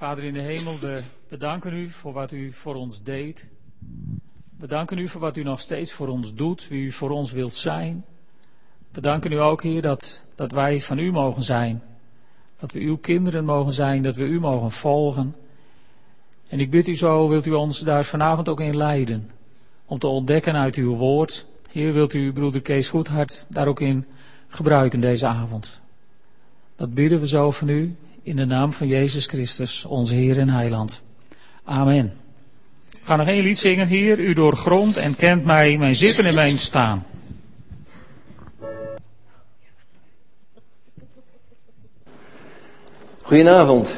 Vader in de hemel, we bedanken u voor wat u voor ons deed. We danken u voor wat u nog steeds voor ons doet, wie u voor ons wilt zijn. We danken u ook, Heer, dat, dat wij van u mogen zijn. Dat we uw kinderen mogen zijn, dat we u mogen volgen. En ik bid u zo, wilt u ons daar vanavond ook in leiden. Om te ontdekken uit uw woord. Heer, wilt u broeder Kees Goedhart daar ook in gebruiken deze avond. Dat bidden we zo van u in de naam van Jezus Christus, onze Heer en Heiland. Amen. Ik ga nog één lied zingen hier. U doorgrondt en kent mij, mijn zitten en mijn staan. Goedenavond.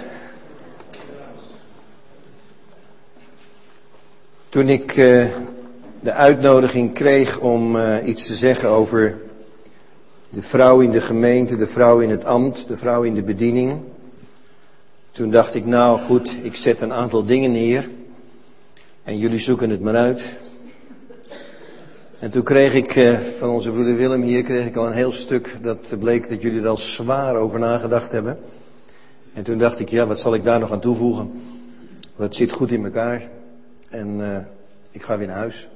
Toen ik uh, de uitnodiging kreeg om uh, iets te zeggen over de vrouw in de gemeente, de vrouw in het ambt, de vrouw in de bediening. Toen dacht ik, nou goed, ik zet een aantal dingen neer en jullie zoeken het maar uit. En toen kreeg ik uh, van onze broeder Willem hier kreeg ik al een heel stuk dat bleek dat jullie er al zwaar over nagedacht hebben. En toen dacht ik, ja, wat zal ik daar nog aan toevoegen? Dat zit goed in elkaar. En uh, ik ga weer naar huis.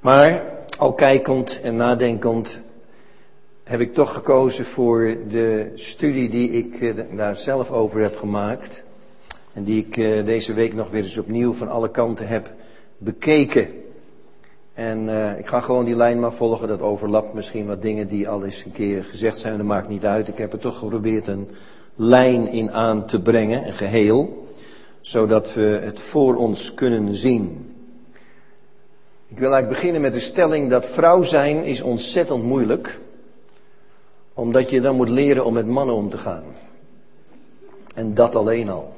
Maar al kijkend en nadenkend heb ik toch gekozen voor de studie die ik uh, daar zelf over heb gemaakt. En die ik uh, deze week nog weer eens opnieuw van alle kanten heb bekeken. En ik ga gewoon die lijn maar volgen. Dat overlapt misschien wat dingen die al eens een keer gezegd zijn. Dat maakt niet uit. Ik heb er toch geprobeerd een lijn in aan te brengen, een geheel, zodat we het voor ons kunnen zien. Ik wil eigenlijk beginnen met de stelling dat vrouw zijn is ontzettend moeilijk, omdat je dan moet leren om met mannen om te gaan. En dat alleen al.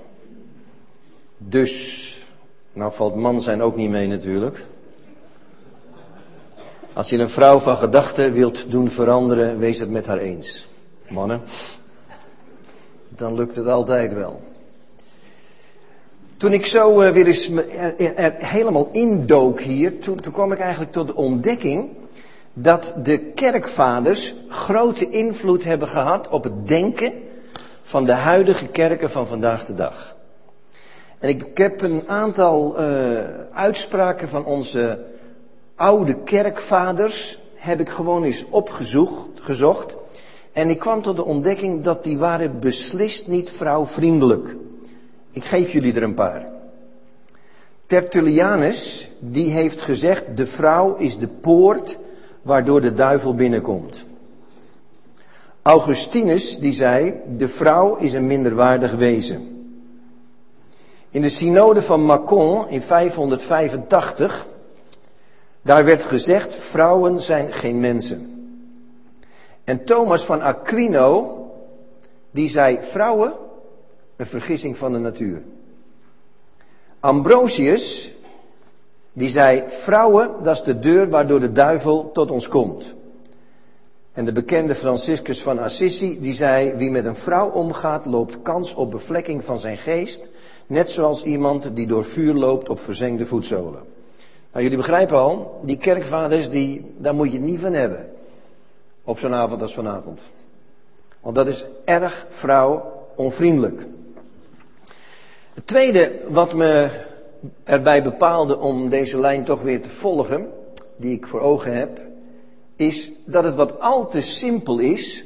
Dus, nou valt man zijn ook niet mee natuurlijk. Als je een vrouw van gedachten wilt doen veranderen, wees het met haar eens. Mannen, dan lukt het altijd wel. Toen ik zo uh, weer eens helemaal indook hier, toen, toen kwam ik eigenlijk tot de ontdekking dat de kerkvaders grote invloed hebben gehad op het denken van de huidige kerken van vandaag de dag. En ik, heb een aantal uh, uitspraken van onze oude kerkvaders, heb ik gewoon eens opgezocht. Gezocht, en ik kwam tot de ontdekking dat die waren beslist niet vrouwvriendelijk. Ik geef jullie er een paar. Tertullianus, die heeft gezegd, de vrouw is de poort waardoor de duivel binnenkomt. Augustinus, die zei, de vrouw is een minderwaardig wezen. In de synode van Macon in 585, daar werd gezegd, vrouwen zijn geen mensen. En Thomas van Aquino, die zei, vrouwen, een vergissing van de natuur. Ambrosius, die zei, vrouwen, dat is de deur waardoor de duivel tot ons komt. En de bekende Franciscus van Assisi, die zei, wie met een vrouw omgaat, loopt kans op bevlekking van zijn geest, net zoals iemand die door vuur loopt op verzengde voetzolen. Nou, jullie begrijpen al, die kerkvaders, die, daar moet je het niet van hebben op zo'n avond als vanavond. Want dat is erg vrouw onvriendelijk. Het tweede wat me erbij bepaalde om deze lijn toch weer te volgen, die ik voor ogen heb, is dat het wat al te simpel is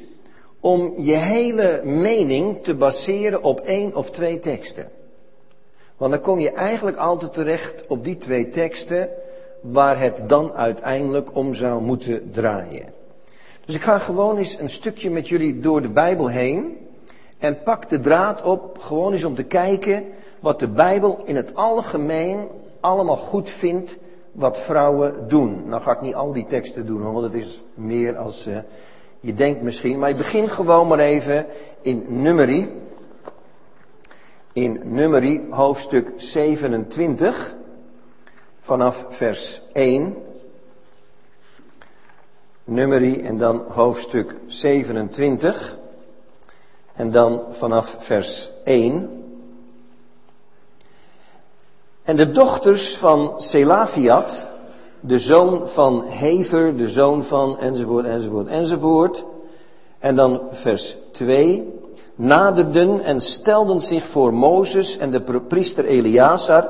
om je hele mening te baseren op één of twee teksten. Want dan kom je eigenlijk altijd terecht op die twee teksten waar het dan uiteindelijk om zou moeten draaien. Dus ik ga gewoon eens een stukje met jullie door de Bijbel heen. En pak de draad op, gewoon eens om te kijken wat de Bijbel in het algemeen allemaal goed vindt wat vrouwen doen. Nou ga ik niet al die teksten doen, want het is meer als uh, je denkt misschien. Maar ik begin gewoon maar even in Numeri. In Numeri hoofdstuk 27 vanaf vers 1. Nummerie en dan hoofdstuk 27. En dan vanaf vers 1. En de dochters van Selafiat, de zoon van Hever, de zoon van enzovoort, enzovoort, enzovoort. En dan vers 2. naderden en stelden zich voor Mozes en de priester Eleazar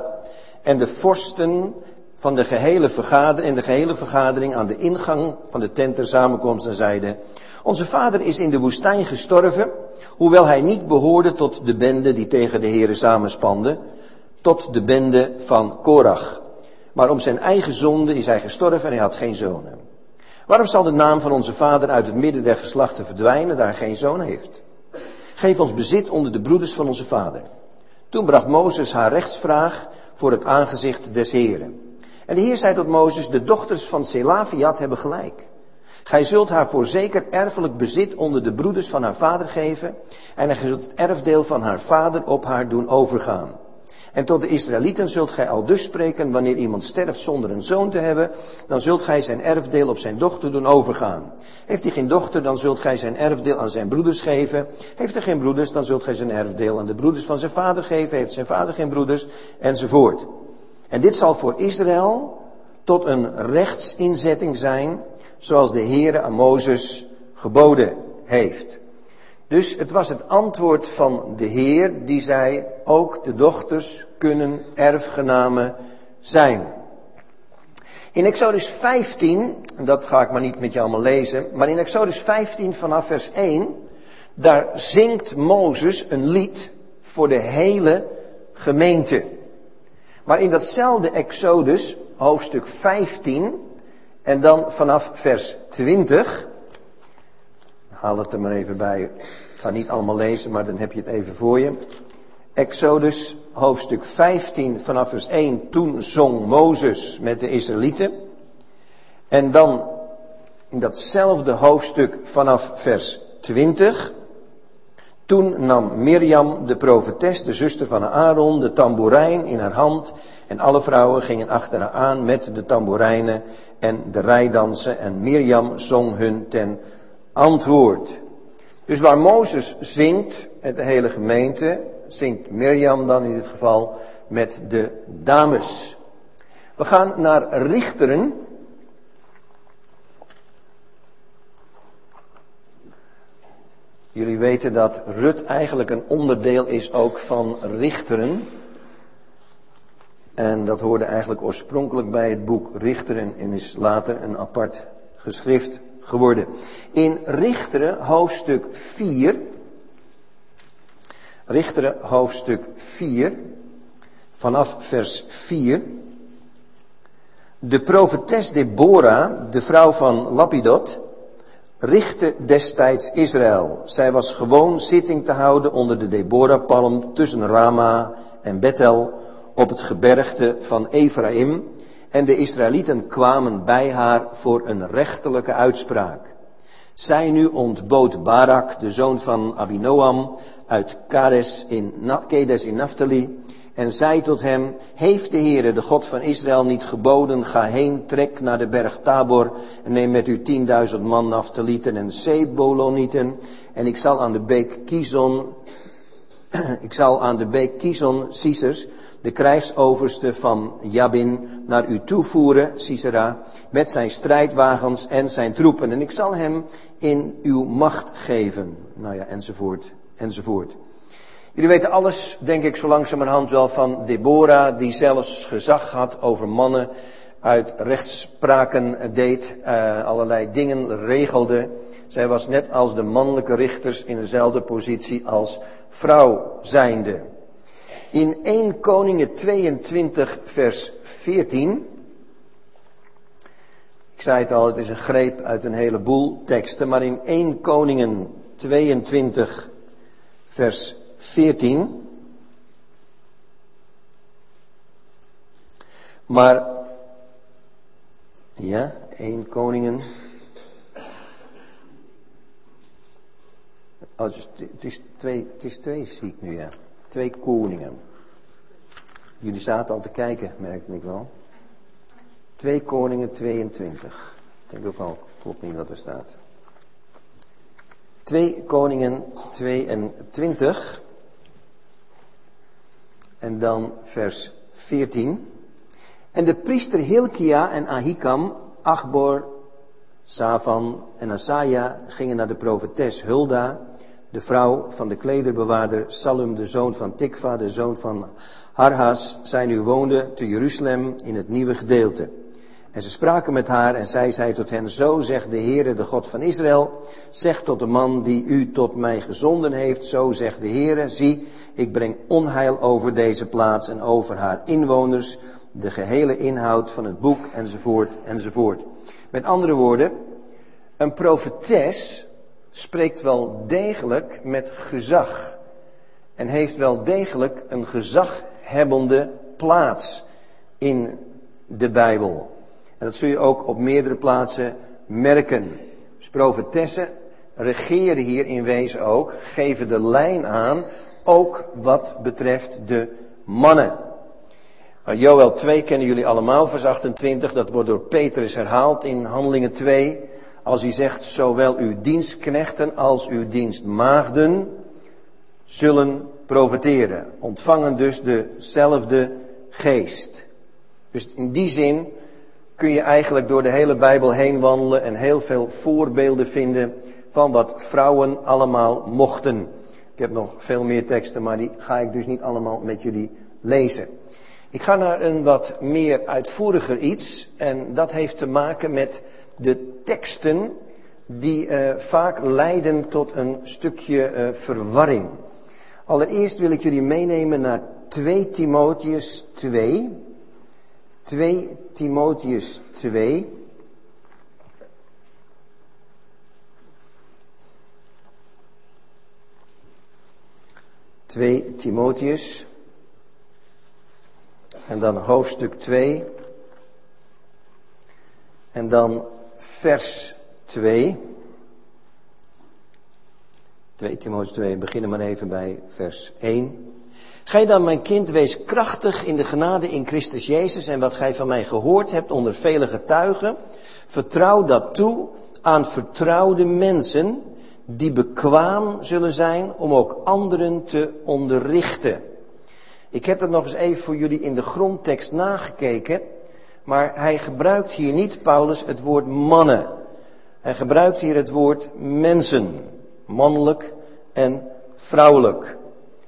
en de vorsten van de gehele vergadering, en de gehele vergadering aan de ingang van de tent der samenkomst en zeiden, onze vader is in de woestijn gestorven, hoewel hij niet behoorde tot de bende die tegen de heren samenspande, tot de bende van Korach. Maar om zijn eigen zonde is hij gestorven en hij had geen zonen. Waarom zal de naam van onze vader uit het midden der geslachten verdwijnen, daar hij geen zoon heeft? Geef ons bezit onder de broeders van onze vader. Toen bracht Mozes haar rechtsvraag voor het aangezicht des Heren. En de Heer zei tot Mozes, de dochters van Selafiat hebben gelijk. Gij zult haar voorzeker erfelijk bezit onder de broeders van haar vader geven, en gij zult het erfdeel van haar vader op haar doen overgaan. En tot de Israëlieten zult gij al dus spreken, wanneer iemand sterft zonder een zoon te hebben, dan zult gij zijn erfdeel op zijn dochter doen overgaan. Heeft hij geen dochter, dan zult gij zijn erfdeel aan zijn broeders geven. Heeft hij geen broeders, dan zult gij zijn erfdeel aan de broeders van zijn vader geven. Heeft zijn vader geen broeders, enzovoort. En dit zal voor Israël tot een rechtsinzetting zijn, zoals de Heere aan Mozes geboden heeft. Dus het was het antwoord van de Heer die zei, ook de dochters kunnen erfgenamen zijn. In Exodus 15, en dat ga ik maar niet met je allemaal lezen, maar in Exodus 15 vanaf vers 1, daar zingt Mozes een lied voor de hele gemeente. Maar in datzelfde Exodus, hoofdstuk 15, en dan vanaf vers 20, haal het er maar even bij. Ik ga niet allemaal lezen, maar dan heb je het even voor je. Exodus hoofdstuk 15 vanaf vers 1. Toen zong Mozes met de Israëlieten. En dan in datzelfde hoofdstuk vanaf vers 20. Toen nam Mirjam, de profetes, de zuster van Aaron, de tamboerijn in haar hand. En alle vrouwen gingen achter haar aan met de tamboerijnen en de rijdansen. En Mirjam zong hun ten antwoord. Dus waar Mozes zingt, met de hele gemeente, zingt Mirjam dan in dit geval met de dames. We gaan naar Richteren. Jullie weten dat Rut eigenlijk een onderdeel is ook van Richteren. En dat hoorde eigenlijk oorspronkelijk bij het boek Richteren en is later een apart geschrift geworden. In Richteren hoofdstuk 4, Richteren hoofdstuk 4, vanaf vers 4. De profetes Deborah, de vrouw van Lapidot, richtte destijds Israël. Zij was gewoon zitting te houden onder de Deborah-palm tussen Rama en Bethel op het gebergte van Ephraim en de Israëlieten kwamen bij haar voor een rechterlijke uitspraak. Zij nu ontbood Barak, de zoon van Abinoam, uit Kades in, Kedes in Naphtali, en zei tot hem, heeft de Heere, de God van Israël, niet geboden, ga heen, trek naar de berg Tabor, en neem met u tienduizend man Naphtalieten en Sebolonieten, en ik zal aan de beek Kizon, ik zal aan de beek Kizon, Caesars, de krijgsoverste van Jabin naar u toevoeren, Sisera, met zijn strijdwagens en zijn troepen. En ik zal hem in uw macht geven. Nou ja, enzovoort, enzovoort. Jullie weten alles, denk ik, zo langzamerhand wel van Deborah, die zelfs gezag had over mannen, uit rechtspraken deed, uh, allerlei dingen regelde. Zij was net als de mannelijke richters in dezelfde positie als vrouw zijnde. In 1 Koningen 22 vers 14. Ik zei het al, het is een greep uit een heleboel teksten, maar in 1 Koningen 22 vers 14. Maar, ja, 1 Koningen. Oh, het, is, het, is twee, het is twee, zie ik nu, ja. Twee koningen. Jullie zaten al te kijken, merkte ik wel. Twee koningen 22. Ik denk ook al, klopt niet wat er staat. Twee koningen 22. En dan vers 14. En de priester Hilkia en Ahikam, Achbor, Savan en Asaja gingen naar de profetes Hulda de vrouw van de klederbewaarder Salum, de zoon van Tikva, de zoon van Harhas. Zij nu woonde te Jeruzalem in het nieuwe gedeelte. En ze spraken met haar en zij zei tot hen, zo zegt de Heere, de God van Israël, zeg tot de man die u tot mij gezonden heeft, zo zegt de Heere, zie, ik breng onheil over deze plaats en over haar inwoners, de gehele inhoud van het boek, enzovoort, enzovoort. Met andere woorden, een profetes spreekt wel degelijk met gezag en heeft wel degelijk een gezaghebbende plaats in de Bijbel. En dat zul je ook op meerdere plaatsen merken. Dus profetessen regeren hier in wezen ook, geven de lijn aan, ook wat betreft de mannen. Nou, Joel 2 kennen jullie allemaal, vers 28, dat wordt door Petrus herhaald in Handelingen 2. Als hij zegt, zowel uw dienstknechten als uw dienstmaagden zullen profeteren. Ontvangen dus dezelfde geest. Dus in die zin kun je eigenlijk door de hele Bijbel heen wandelen en heel veel voorbeelden vinden van wat vrouwen allemaal mochten. Ik heb nog veel meer teksten, maar die ga ik dus niet allemaal met jullie lezen. Ik ga naar een wat meer uitvoeriger iets en dat heeft te maken met de teksten die uh, vaak leiden tot een stukje uh, verwarring. Allereerst wil ik jullie meenemen naar 2 Timotheus 2. 2 Timotheus 2. Twee Timotheus. En dan hoofdstuk 2. En dan vers 2. 2 Timotheus 2, beginnen maar even bij vers 1. Gij dan, mijn kind, wees krachtig in de genade in Christus Jezus en wat gij van mij gehoord hebt onder vele getuigen, vertrouw dat toe aan vertrouwde mensen die bekwaam zullen zijn om ook anderen te onderrichten. Ik heb dat nog eens even voor jullie in de grondtekst nagekeken, maar hij gebruikt hier niet, Paulus, het woord mannen. Hij gebruikt hier het woord mensen, mannelijk en vrouwelijk.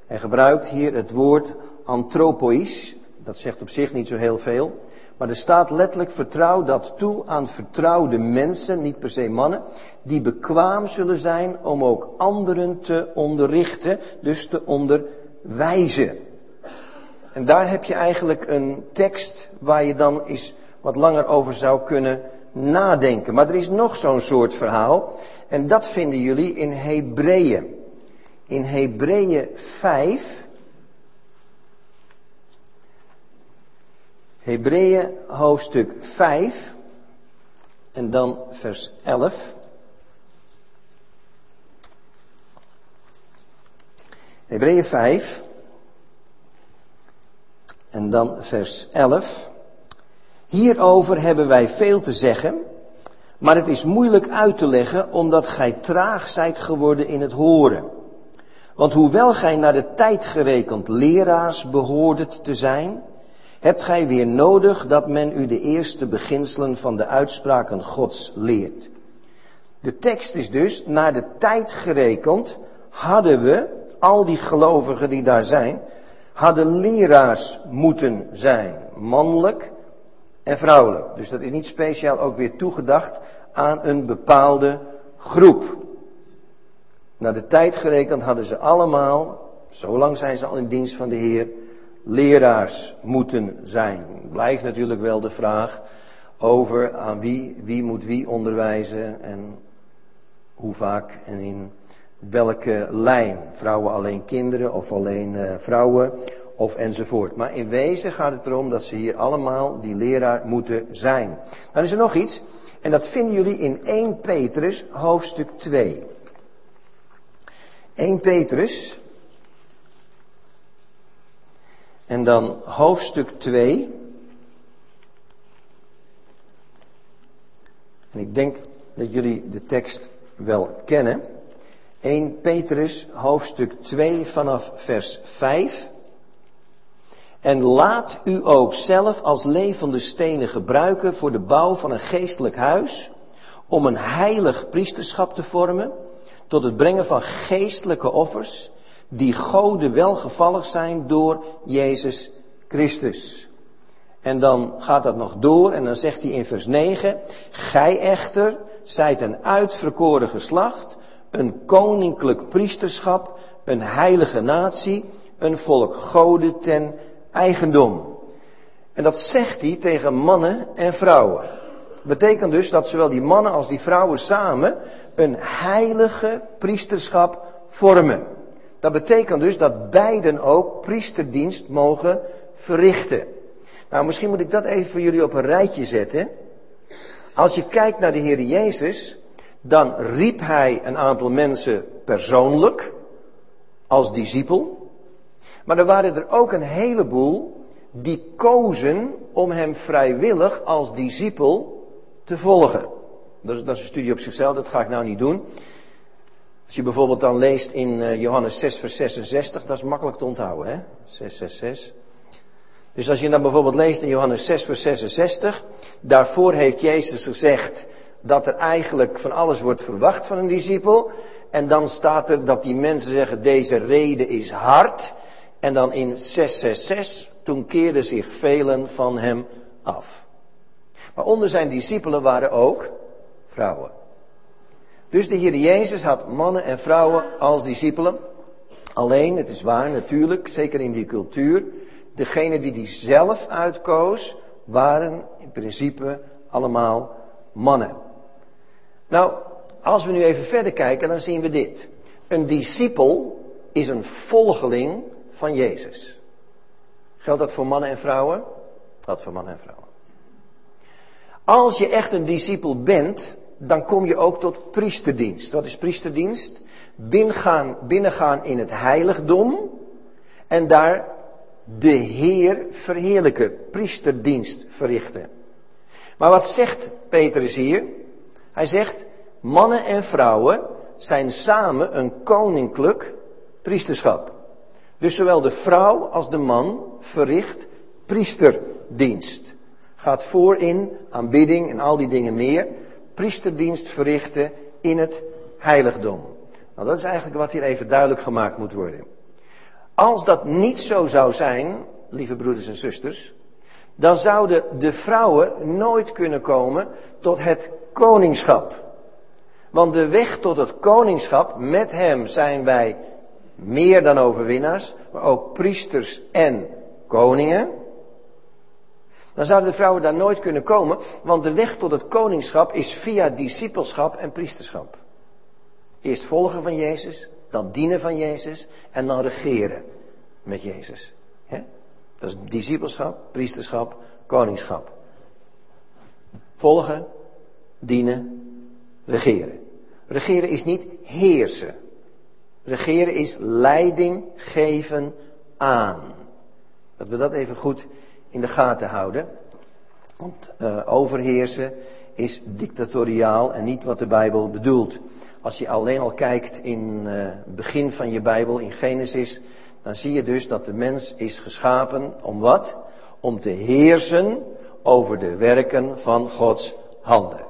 Hij gebruikt hier het woord anthropois. Dat zegt op zich niet zo heel veel. Maar er staat letterlijk vertrouw dat toe aan vertrouwde mensen, niet per se mannen, die bekwaam zullen zijn om ook anderen te onderrichten, dus te onderwijzen. En daar heb je eigenlijk een tekst waar je dan eens wat langer over zou kunnen nadenken. Maar er is nog zo'n soort verhaal en dat vinden jullie in Hebreeën in Hebreeën 5. Hebreeën hoofdstuk 5 en dan vers 11. Hebreeën 5 en dan vers 11. Hierover hebben wij veel te zeggen, maar het is moeilijk uit te leggen omdat gij traag zijt geworden in het horen. Want hoewel gij naar de tijd gerekend leraars behoordet te zijn, hebt gij weer nodig dat men u de eerste beginselen van de uitspraken Gods leert. De tekst is dus, naar de tijd gerekend, hadden we, al die gelovigen die daar zijn, hadden leraars moeten zijn. Mannelijk en vrouwelijk. Dus dat is niet speciaal ook weer toegedacht aan een bepaalde groep. Naar de tijd gerekend hadden ze allemaal, zo lang zijn ze al in dienst van de Heer, leraars moeten zijn. Blijft natuurlijk wel de vraag over aan wie, wie moet wie onderwijzen en hoe vaak en in welke lijn. Vrouwen alleen kinderen of alleen uh, vrouwen of enzovoort. Maar in wezen gaat het erom dat ze hier allemaal die leraar moeten zijn. Dan is er nog iets en dat vinden jullie in 1 Petrus hoofdstuk 2. 1 Petrus. En dan hoofdstuk 2. En ik denk dat jullie de tekst wel kennen. 1 Petrus, hoofdstuk 2 vanaf vers 5. En laat u ook zelf als levende stenen gebruiken voor de bouw van een geestelijk huis, om een heilig priesterschap te vormen tot het brengen van geestelijke offers die Gode welgevallig zijn door Jezus Christus. En dan gaat dat nog door en dan zegt hij in vers 9, gij echter zijt een uitverkoren geslacht, een koninklijk priesterschap, een heilige natie, een volk Gode ten eigendom. En dat zegt hij tegen mannen en vrouwen. Betekent dus dat zowel die mannen als die vrouwen samen een heilige priesterschap vormen. Dat betekent dus dat beiden ook priesterdienst mogen verrichten. Nou, misschien moet ik dat even voor jullie op een rijtje zetten. Als je kijkt naar de Heer Jezus, dan riep hij een aantal mensen persoonlijk als discipel. Maar er waren er ook een heleboel die kozen om hem vrijwillig als discipel te volgen. Dat is, dat een studie op zichzelf, dat ga ik nou niet doen. Als je bijvoorbeeld dan leest in eh, Johannes 6, vers 66, dat is makkelijk te onthouden, hè? 666. Dus als je dan bijvoorbeeld leest in Johannes 6, vers 66, daarvoor heeft Jezus gezegd dat er eigenlijk van alles wordt verwacht van een discipel. En dan staat er dat die mensen zeggen, deze reden is hard. En dan in 666, toen keerden zich velen van hem af. Maar onder zijn discipelen waren ook vrouwen. Dus de Heer Jezus had mannen en vrouwen als discipelen. Alleen, het is waar natuurlijk, zeker in die cultuur, degene die die zelf uitkoos, waren in principe allemaal mannen. Nou, als we nu even verder kijken, dan zien we dit. Een discipel is een volgeling van Jezus. Geldt dat voor mannen en vrouwen? Dat voor mannen en vrouwen. Als je echt een discipel bent, dan kom je ook tot priesterdienst. Wat is priesterdienst? Binnengaan, binnengaan in het heiligdom en daar de Heer verheerlijken, priesterdienst verrichten. Maar wat zegt Petrus hier? Hij zegt, mannen en vrouwen zijn samen een koninklijk priesterschap. Dus zowel de vrouw als de man verricht priesterdienst. Gaat voor in aanbidding en al die dingen meer. Priesterdienst verrichten in het heiligdom. Nou, dat is eigenlijk wat hier even duidelijk gemaakt moet worden. Als dat niet zo zou zijn, lieve broeders en zusters, dan zouden de vrouwen nooit kunnen komen tot het koningschap. Want de weg tot het koningschap, met hem zijn wij meer dan overwinnaars, maar ook priesters en koningen. Dan zouden de vrouwen daar nooit kunnen komen, want de weg tot het koningschap is via discipelschap en priesterschap. Eerst volgen van Jezus, dan dienen van Jezus en dan regeren met Jezus. Dat is discipelschap, priesterschap, koningschap. Volgen, dienen, regeren. Regeren is niet heersen. Regeren is leiding geven aan. Dat we dat even goed in de gaten houden. Want uh, overheersen is dictatoriaal en niet wat de Bijbel bedoelt. Als je alleen al kijkt in het begin van je Bijbel, in Genesis, dan zie je dus dat de mens is geschapen om wat? Om te heersen over de werken van Gods handen.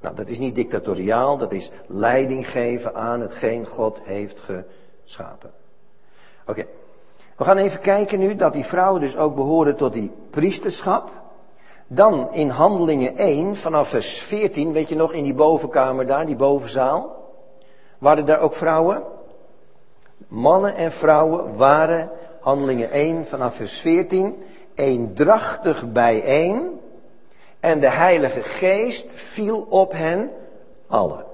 Nou, dat is niet dictatoriaal, dat is leiding geven aan hetgeen God heeft geschapen. Oké, we gaan even kijken nu dat die vrouwen dus ook behoren tot die priesterschap. Dan in Handelingen 1, vanaf vers 14, weet je nog, in die bovenkamer daar, die bovenzaal. Waren daar ook vrouwen? Mannen en vrouwen waren, Handelingen 1, vanaf vers 14, eendrachtig bijeen. En de Heilige Geest viel op hen allen.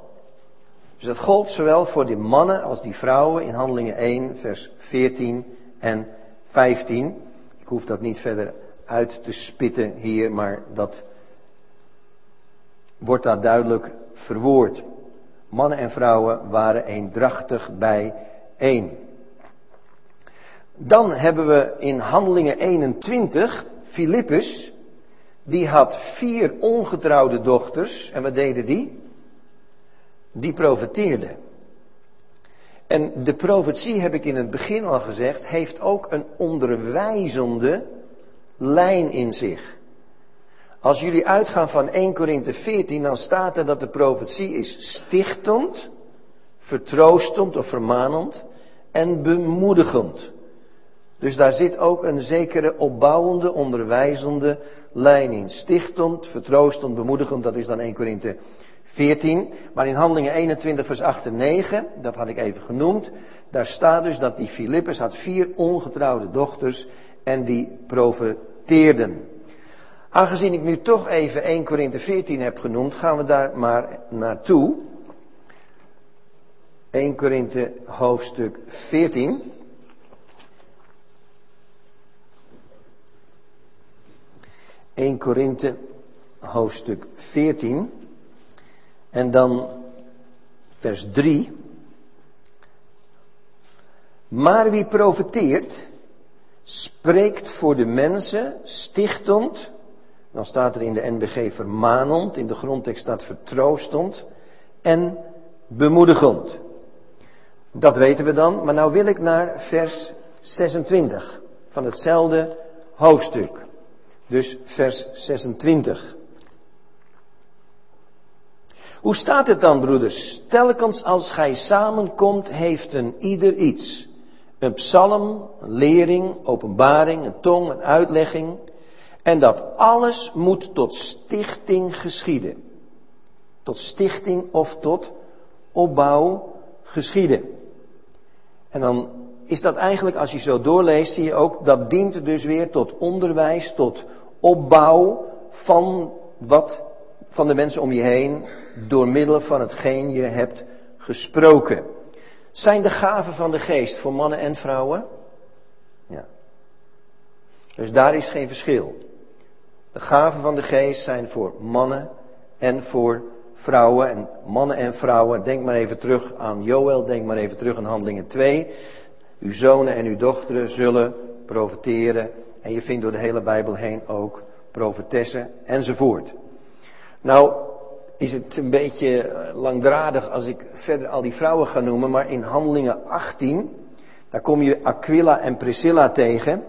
Dus dat gold zowel voor die mannen als die vrouwen in Handelingen 1, vers 14 en 15. Ik hoef dat niet verder uit te spitten hier, maar dat wordt daar duidelijk verwoord. Mannen en vrouwen waren eendrachtig bij één. Dan hebben we in Handelingen 21 Filippus, die had vier ongetrouwde dochters. En wat deden die? Die profeteerden. En de profetie, heb ik in het begin al gezegd, heeft ook een onderwijzende lijn in zich. Als jullie uitgaan van 1 Korinthe 14, dan staat er dat de profetie is stichtend, vertroostend of vermanend en bemoedigend. Dus daar zit ook een zekere opbouwende, onderwijzende lijn in. Stichtend, vertroostend, bemoedigend, dat is dan 1 Korinthe 14. Maar in Handelingen 21, vers 8 en 9, dat had ik even genoemd, daar staat dus dat die Filippus had vier ongetrouwde dochters en die profeteerden. Aangezien ik nu toch even 1 Korinthe 14 heb genoemd, gaan we daar maar naartoe. 1 Korinthe hoofdstuk 14. ...1 Korinthe hoofdstuk 14... ...en dan vers 3... Maar wie profeteert, spreekt voor de mensen stichtend, dan staat er in de NBG vermanend, in de grondtekst staat vertroostend en bemoedigend. Dat weten we dan, maar nou wil ik naar vers 26 van hetzelfde hoofdstuk. Dus vers 26. Hoe staat het dan, broeders? Telkens als gij samenkomt, heeft een ieder iets. Een psalm, een lering, openbaring, een tong, een uitlegging. En dat alles moet tot stichting geschieden. Tot stichting of tot opbouw geschieden. En dan is dat eigenlijk, als je zo doorleest, zie je ook, dat dient dus weer tot onderwijs, tot opbouw van wat van de mensen om je heen, door middel van hetgeen je hebt gesproken. Zijn de gaven van de geest voor mannen en vrouwen? Ja. Dus daar is geen verschil. De gaven van de geest zijn voor mannen en voor vrouwen. En mannen en vrouwen, denk maar even terug aan Joël, denk maar even terug aan Handelingen 2. Uw zonen en uw dochteren zullen profeteren. En je vindt door de hele Bijbel heen ook profetessen enzovoort. Nou, is het een beetje eh, langdradig als ik verder al die vrouwen ga noemen, maar in Handelingen 18, daar kom je Aquila en Priscilla tegen.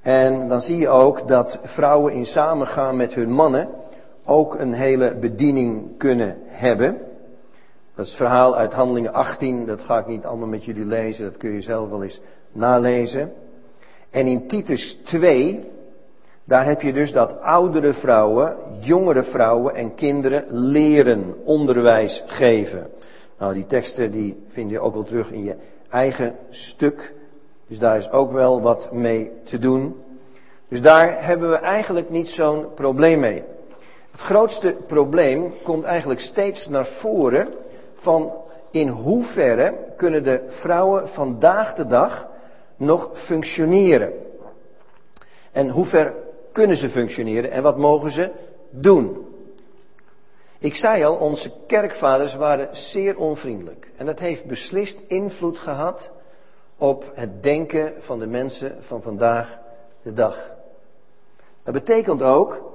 En dan zie je ook dat vrouwen in samengaan met hun mannen ook een hele bediening kunnen hebben. Dat is het verhaal uit Handelingen 18, dat ga ik niet allemaal met jullie lezen, dat kun je zelf wel eens nalezen. En in Titus 2, daar heb je dus dat oudere vrouwen, jongere vrouwen en kinderen leren, onderwijs geven. Nou, die teksten die vind je ook wel terug in je eigen stuk. Dus daar is ook wel wat mee te doen. Dus daar hebben we eigenlijk niet zo'n probleem mee. Het grootste probleem komt eigenlijk steeds naar voren van in hoeverre kunnen de vrouwen vandaag de dag nog functioneren. En hoe ver kunnen ze functioneren en wat mogen ze doen? Ik zei al, onze kerkvaders waren zeer onvriendelijk. En dat heeft beslist invloed gehad op het denken van de mensen van vandaag de dag. Dat betekent ook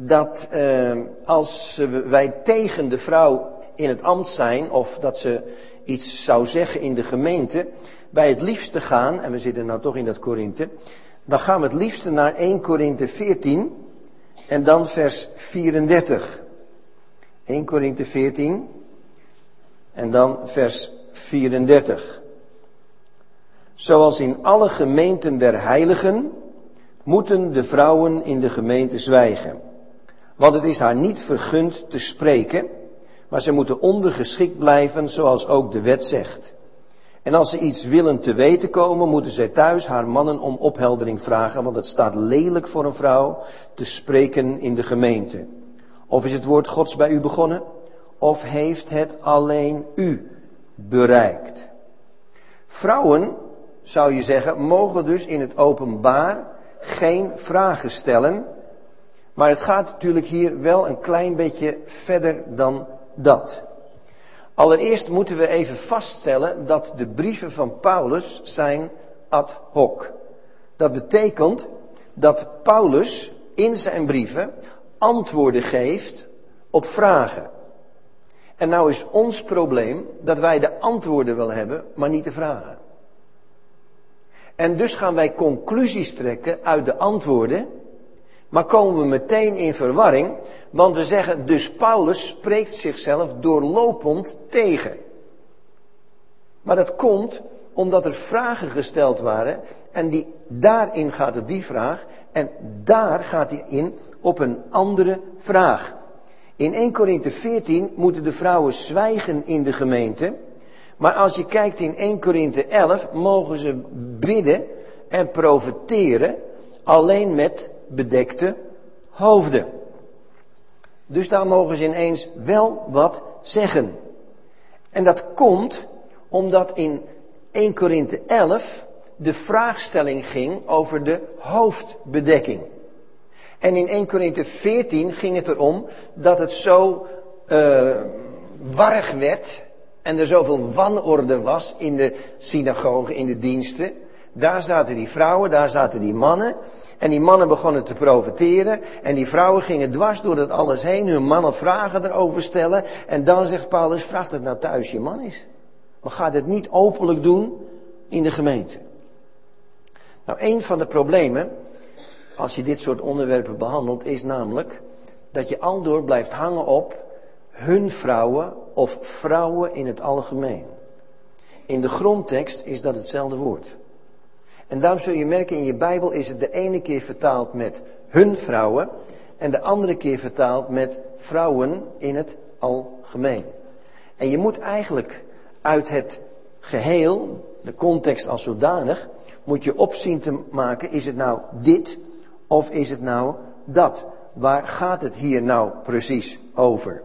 dat eh, als wij tegen de vrouw in het ambt zijn, of dat ze iets zou zeggen in de gemeente, wij het liefste gaan, en we zitten nou toch in dat Korinthe, dan gaan we het liefste naar 1 Korinthe 14 en dan vers 34. 1 Korinthe 14 en dan vers 34. Zoals in alle gemeenten der heiligen moeten de vrouwen in de gemeente zwijgen. Want het is haar niet vergund te spreken, maar ze moeten ondergeschikt blijven zoals ook de wet zegt. En als ze iets willen te weten komen, moeten zij thuis haar mannen om opheldering vragen, want het staat lelijk voor een vrouw te spreken in de gemeente. Of is het woord Gods bij u begonnen? Of heeft het alleen u bereikt? Vrouwen, zou je zeggen, mogen dus in het openbaar geen vragen stellen. Maar het gaat natuurlijk hier wel een klein beetje verder dan dat. Allereerst moeten we even vaststellen dat de brieven van Paulus zijn ad hoc. Dat betekent dat Paulus in zijn brieven antwoorden geeft op vragen. En nou is ons probleem dat wij de antwoorden wel hebben, maar niet de vragen. En dus gaan wij conclusies trekken uit de antwoorden, maar komen we meteen in verwarring, want we zeggen dus Paulus spreekt zichzelf doorlopend tegen. Maar dat komt omdat er vragen gesteld waren en die, daarin gaat op die vraag en daar gaat hij in op een andere vraag. In 1 Korinthe 14 moeten de vrouwen zwijgen in de gemeente. Maar als je kijkt in 1 Korinthe 11 mogen ze bidden en profeteren alleen met bedekte hoofden. Dus daar mogen ze ineens wel wat zeggen. En dat komt omdat in 1 Korinthe 11 de vraagstelling ging over de hoofdbedekking. En in 1 Korinthe 14 ging het erom dat het zo uh, warrig werd en er zoveel wanorde was in de synagogen, in de diensten. Daar zaten die vrouwen, daar zaten die mannen. En die mannen begonnen te profiteren. En die vrouwen gingen dwars door dat alles heen. Hun mannen vragen erover stellen. En dan zegt Paulus, vraag het nou thuis je man is. Maar ga het niet openlijk doen in de gemeente. Nou, een van de problemen, als je dit soort onderwerpen behandelt, is namelijk dat je aldoor blijft hangen op hun vrouwen of vrouwen in het algemeen. In de grondtekst is dat hetzelfde woord. En daarom zul je merken in je Bijbel is het de ene keer vertaald met hun vrouwen en de andere keer vertaald met vrouwen in het algemeen. En je moet eigenlijk uit het geheel, de context als zodanig, moet je opzien te maken, is het nou dit of is het nou dat? Waar gaat het hier nou precies over?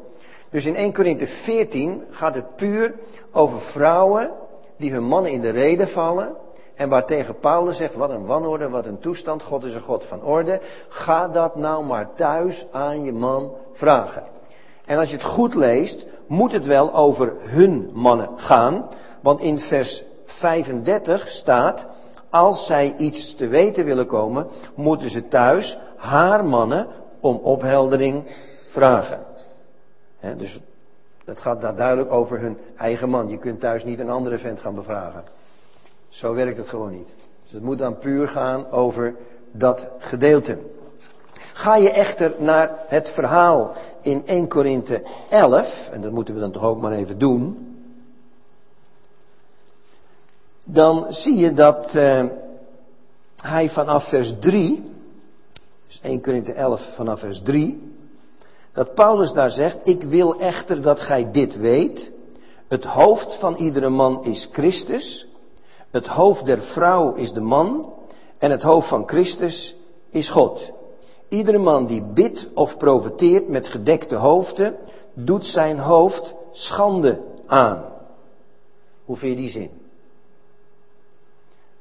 Dus in 1 Korinthe 14 gaat het puur over vrouwen die hun mannen in de reden vallen. En waar tegen Paulus zegt, wat een wanorde, wat een toestand, God is een God van orde. Ga dat nou maar thuis aan je man vragen. En als je het goed leest, moet het wel over hun mannen gaan. Want in vers 35 staat, als zij iets te weten willen komen, moeten ze thuis haar mannen om opheldering vragen. dus het gaat daar duidelijk over hun eigen man. Je kunt thuis niet een andere vent gaan bevragen. Zo werkt het gewoon niet. Dus het moet dan puur gaan over dat gedeelte. Ga je echter naar het verhaal in 1 Korinthe 11, en dat moeten we dan toch ook maar even doen dan zie je dat uh, hij vanaf vers 3, dus 1 Korinthe 11 vanaf vers 3, dat Paulus daar zegt, ik wil echter dat gij dit weet, het hoofd van iedere man is Christus, het hoofd der vrouw is de man en het hoofd van Christus is God. Iedere man die bidt of profeteert met gedekte hoofden, doet zijn hoofd schande aan. Hoe vind je die zin?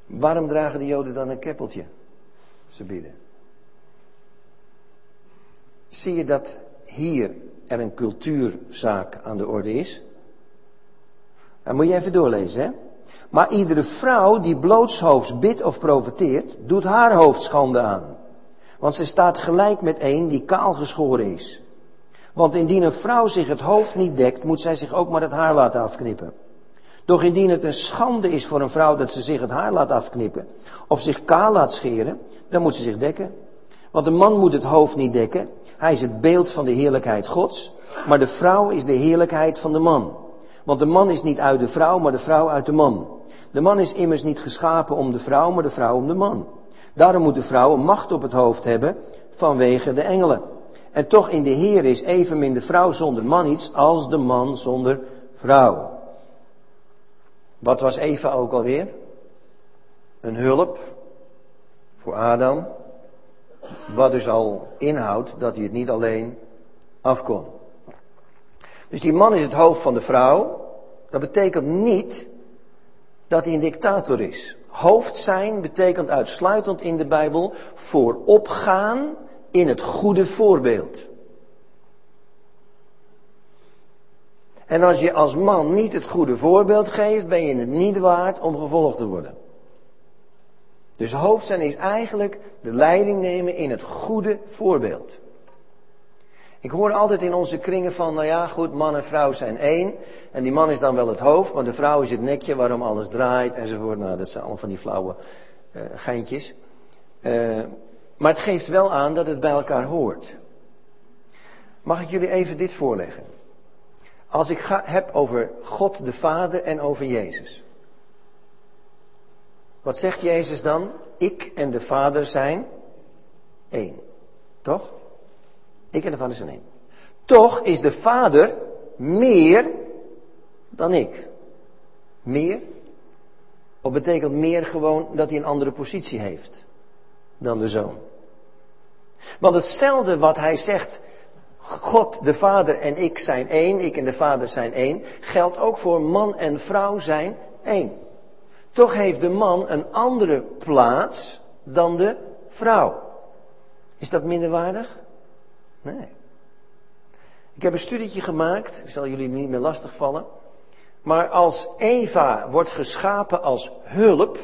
Waarom dragen de Joden dan een keppeltje? Ze bidden. Zie je dat hier er een cultuurzaak aan de orde is? Dan moet je even doorlezen, hè? Maar iedere vrouw die blootshoofds bidt of profeteert, doet haar hoofd schande aan. Want ze staat gelijk met een die kaal geschoren is. Want indien een vrouw zich het hoofd niet dekt, moet zij zich ook maar het haar laten afknippen. Doch indien het een schande is voor een vrouw dat ze zich het haar laat afknippen of zich kaal laat scheren, dan moet ze zich dekken. Want de man moet het hoofd niet dekken. Hij is het beeld van de heerlijkheid Gods. Maar de vrouw is de heerlijkheid van de man. Want de man is niet uit de vrouw, maar de vrouw uit de man. De man is immers niet geschapen om de vrouw, maar de vrouw om de man. Daarom moet de vrouw een macht op het hoofd hebben vanwege de engelen. En toch in de Heer is evenmin de vrouw zonder man iets als de man zonder vrouw. Wat was Eva ook alweer? Een hulp voor Adam. Wat dus al inhoudt dat hij het niet alleen afkon. Dus die man is het hoofd van de vrouw. Dat betekent niet dat hij een dictator is. Hoofd zijn betekent uitsluitend in de Bijbel voorop gaan in het goede voorbeeld. En als je als man niet het goede voorbeeld geeft, ben je het niet waard om gevolgd te worden. Dus hoofd zijn is eigenlijk de leiding nemen in het goede voorbeeld. Ik hoor altijd in onze kringen van, nou ja, goed, man en vrouw zijn één. En die man is dan wel het hoofd, maar de vrouw is het nekje waarom alles draait enzovoort. Nou, dat zijn allemaal van die flauwe uh, geintjes. Uh, maar het geeft wel aan dat het bij elkaar hoort. Mag ik jullie even dit voorleggen? Als ik ga, heb over God de Vader en over Jezus. Wat zegt Jezus dan? Ik en de Vader zijn één. Toch? Ik en de Vader zijn één. Toch is de Vader meer dan ik. Meer? Of betekent meer gewoon dat hij een andere positie heeft dan de zoon? Want hetzelfde wat hij zegt, God de Vader en ik zijn één, ik en de Vader zijn één, geldt ook voor man en vrouw zijn één. Toch heeft de man een andere plaats dan de vrouw. Is dat minderwaardig? Nee. Ik heb een studietje gemaakt, ik zal jullie niet meer lastigvallen. Maar als Eva wordt geschapen als hulp,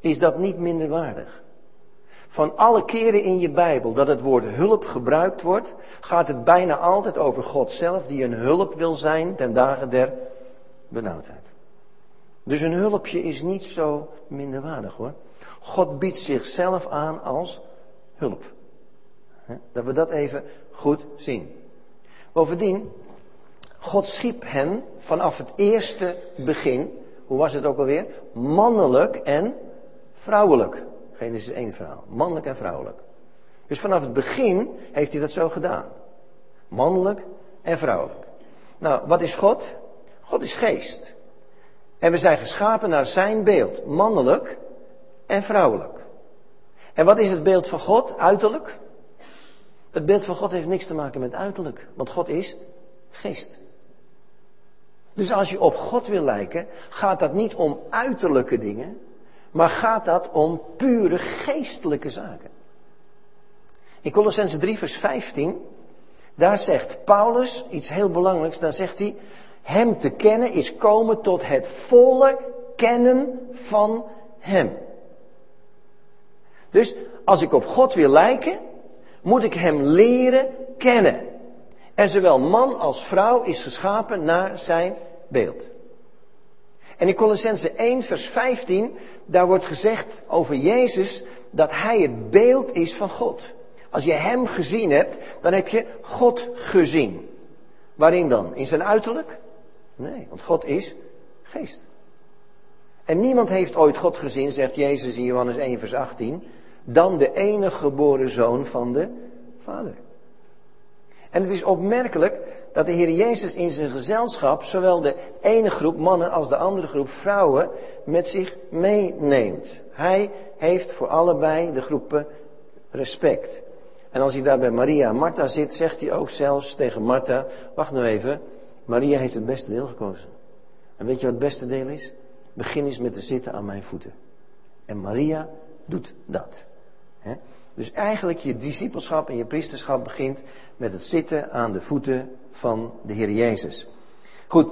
is dat niet minderwaardig. Van alle keren in je Bijbel dat het woord hulp gebruikt wordt, gaat het bijna altijd over God zelf, die een hulp wil zijn ten dagen der benauwdheid. Dus een hulpje is niet zo minderwaardig hoor. God biedt zichzelf aan als hulp. Dat we dat even goed zien. Bovendien, God schiep hen vanaf het eerste begin, hoe was het ook alweer? Mannelijk en vrouwelijk. Genesis 1 verhaal. Mannelijk en vrouwelijk. Dus vanaf het begin heeft hij dat zo gedaan. Mannelijk en vrouwelijk. Nou, wat is God? God is geest. En we zijn geschapen naar zijn beeld. Mannelijk en vrouwelijk. En wat is het beeld van God? Uiterlijk? Het beeld van God heeft niks te maken met uiterlijk. Want God is geest. Dus als je op God wil lijken, gaat dat niet om uiterlijke dingen, maar gaat dat om pure geestelijke zaken. In Colossense 3, vers 15, daar zegt Paulus iets heel belangrijks. Daar zegt hij, hem te kennen is komen tot het volle kennen van hem. Dus als ik op God wil lijken, moet ik hem leren kennen. En zowel man als vrouw is geschapen naar zijn beeld. En in Colossense 1, vers 15, daar wordt gezegd over Jezus dat hij het beeld is van God. Als je hem gezien hebt, dan heb je God gezien. Waarin dan? In zijn uiterlijk? Nee, want God is geest. En niemand heeft ooit God gezien, zegt Jezus in Johannes 1, vers 18, dan de enige geboren zoon van de Vader. En het is opmerkelijk dat de Heer Jezus in zijn gezelschap zowel de ene groep mannen als de andere groep vrouwen met zich meeneemt. Hij heeft voor allebei de groepen respect. En als hij daar bij Maria en Martha zit, zegt hij ook zelfs tegen Martha, wacht nou even, Maria heeft het beste deel gekozen. En weet je wat het beste deel is? Begin eens met te zitten aan mijn voeten. En Maria doet dat. Dus eigenlijk je discipelschap en je priesterschap begint met het zitten aan de voeten van de Heer Jezus. Goed,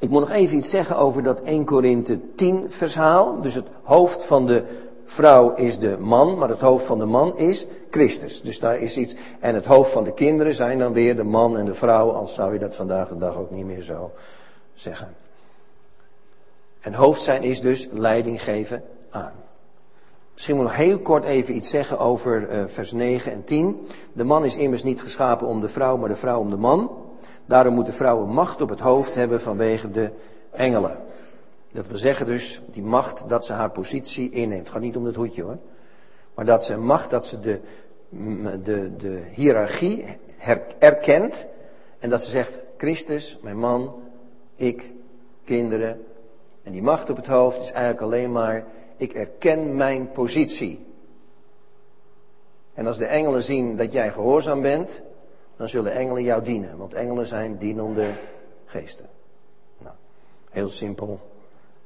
ik moet nog even iets zeggen over dat 1 Korinthe 10 verhaal. Dus het hoofd van de vrouw is de man, maar het hoofd van de man is Christus. Dus daar is iets. En het hoofd van de kinderen zijn dan weer de man en de vrouw, als zou je dat vandaag de dag ook niet meer zo zeggen. En hoofd zijn is dus leiding geven aan. Misschien moet ik nog heel kort even iets zeggen over uh, vers 9 en 10. De man is immers niet geschapen om de vrouw, maar de vrouw om de man. Daarom moet de vrouw een macht op het hoofd hebben vanwege de engelen. Dat wil zeggen dus, die macht dat ze haar positie inneemt. Het gaat niet om het hoedje hoor. Maar dat ze macht, dat ze de, de, de hiërarchie erkent. En dat ze zegt, Christus, mijn man, ik, kinderen. En die macht op het hoofd is eigenlijk alleen maar ik erken mijn positie. En als de engelen zien dat jij gehoorzaam bent, dan zullen engelen jou dienen. Want engelen zijn dienende geesten. Nou, heel simpel.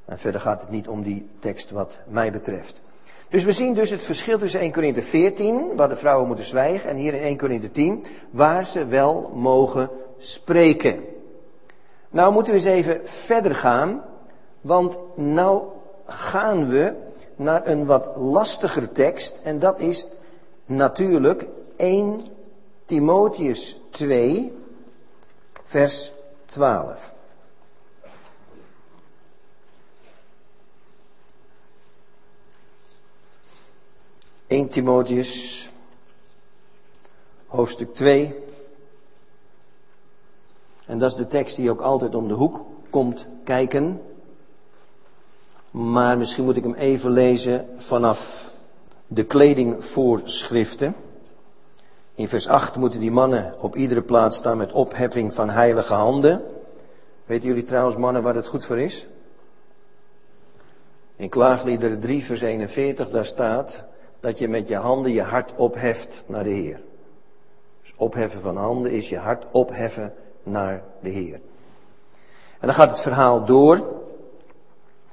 En verder gaat het niet om die tekst wat mij betreft. Dus we zien dus het verschil tussen 1 Korinthe 14, waar de vrouwen moeten zwijgen, en hier in 1 Korinthe 10, waar ze wel mogen spreken. Nou moeten we eens even verder gaan, want nou gaan we naar een wat lastiger tekst. En dat is natuurlijk 1 Timotheus 2, vers 12. ...1 Timotheus, hoofdstuk 2. En dat is de tekst die ook altijd om de hoek komt kijken. Maar misschien moet ik hem even lezen vanaf de kledingvoorschriften. In vers 8 moeten die mannen op iedere plaats staan met opheffing van heilige handen. Weten jullie trouwens, mannen, waar het goed voor is? In Klaagliederen 3, vers 41, daar staat dat je met je handen je hart opheft naar de Heer. Dus opheffen van handen is je hart opheffen naar de Heer. En dan gaat het verhaal door.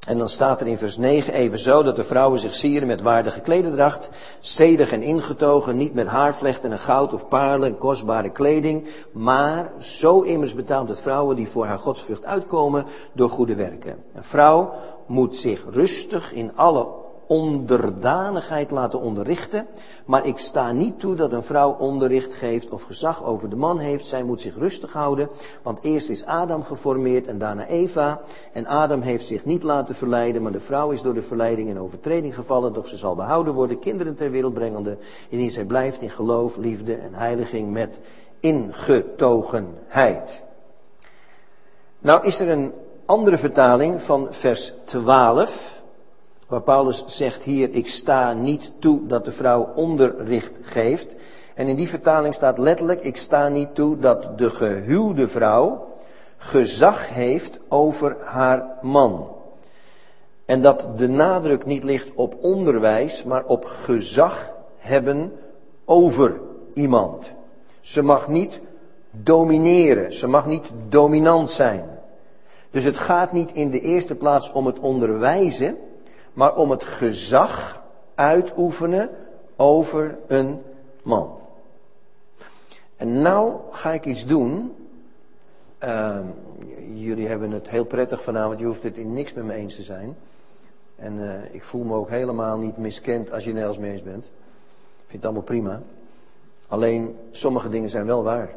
En dan staat er in vers 9 even zo dat de vrouwen zich sieren met waardige klededracht, zedig en ingetogen, niet met haarvlechten en goud of paarlen en kostbare kleding, maar zo immers betaamt het vrouwen die voor haar godsvrucht uitkomen door goede werken. Een vrouw moet zich rustig in alle onderdanigheid laten onderrichten. Maar ik sta niet toe dat een vrouw onderricht geeft of gezag over de man heeft. Zij moet zich rustig houden. Want eerst is Adam geformeerd en daarna Eva. En Adam heeft zich niet laten verleiden, maar de vrouw is door de verleiding in overtreding gevallen. Doch ze zal behouden worden, kinderen ter wereld brengende. Indien zij blijft in geloof, liefde en heiliging met ingetogenheid. Nou is er een andere vertaling van vers 12. Waar Paulus zegt hier, ik sta niet toe dat de vrouw onderricht geeft. En in die vertaling staat letterlijk, ik sta niet toe dat de gehuwde vrouw gezag heeft over haar man. En dat de nadruk niet ligt op onderwijs, maar op gezag hebben over iemand. Ze mag niet domineren, ze mag niet dominant zijn. Dus het gaat niet in de eerste plaats om het onderwijzen, maar om het gezag uitoefenen over een man. En nou ga ik iets doen. Uh, jullie hebben het heel prettig vanavond, je hoeft het in niks met me eens te zijn. En uh, ik voel me ook helemaal niet miskend als je nergens mee eens bent. Ik vind het allemaal prima. Alleen sommige dingen zijn wel waar.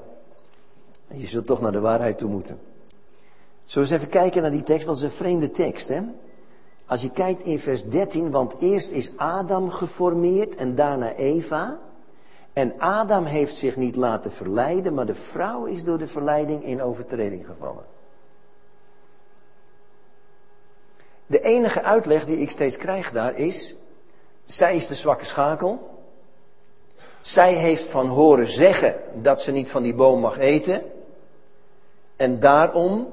Je zult toch naar de waarheid toe moeten. Zullen we eens even kijken naar die tekst? Want het is een vreemde tekst, hè? Als je kijkt in vers 13, want eerst is Adam geformeerd en daarna Eva. En Adam heeft zich niet laten verleiden, maar de vrouw is door de verleiding in overtreding gevallen. De enige uitleg die ik steeds krijg daar is, zij is de zwakke schakel. Zij heeft van horen zeggen dat ze niet van die boom mag eten. En daarom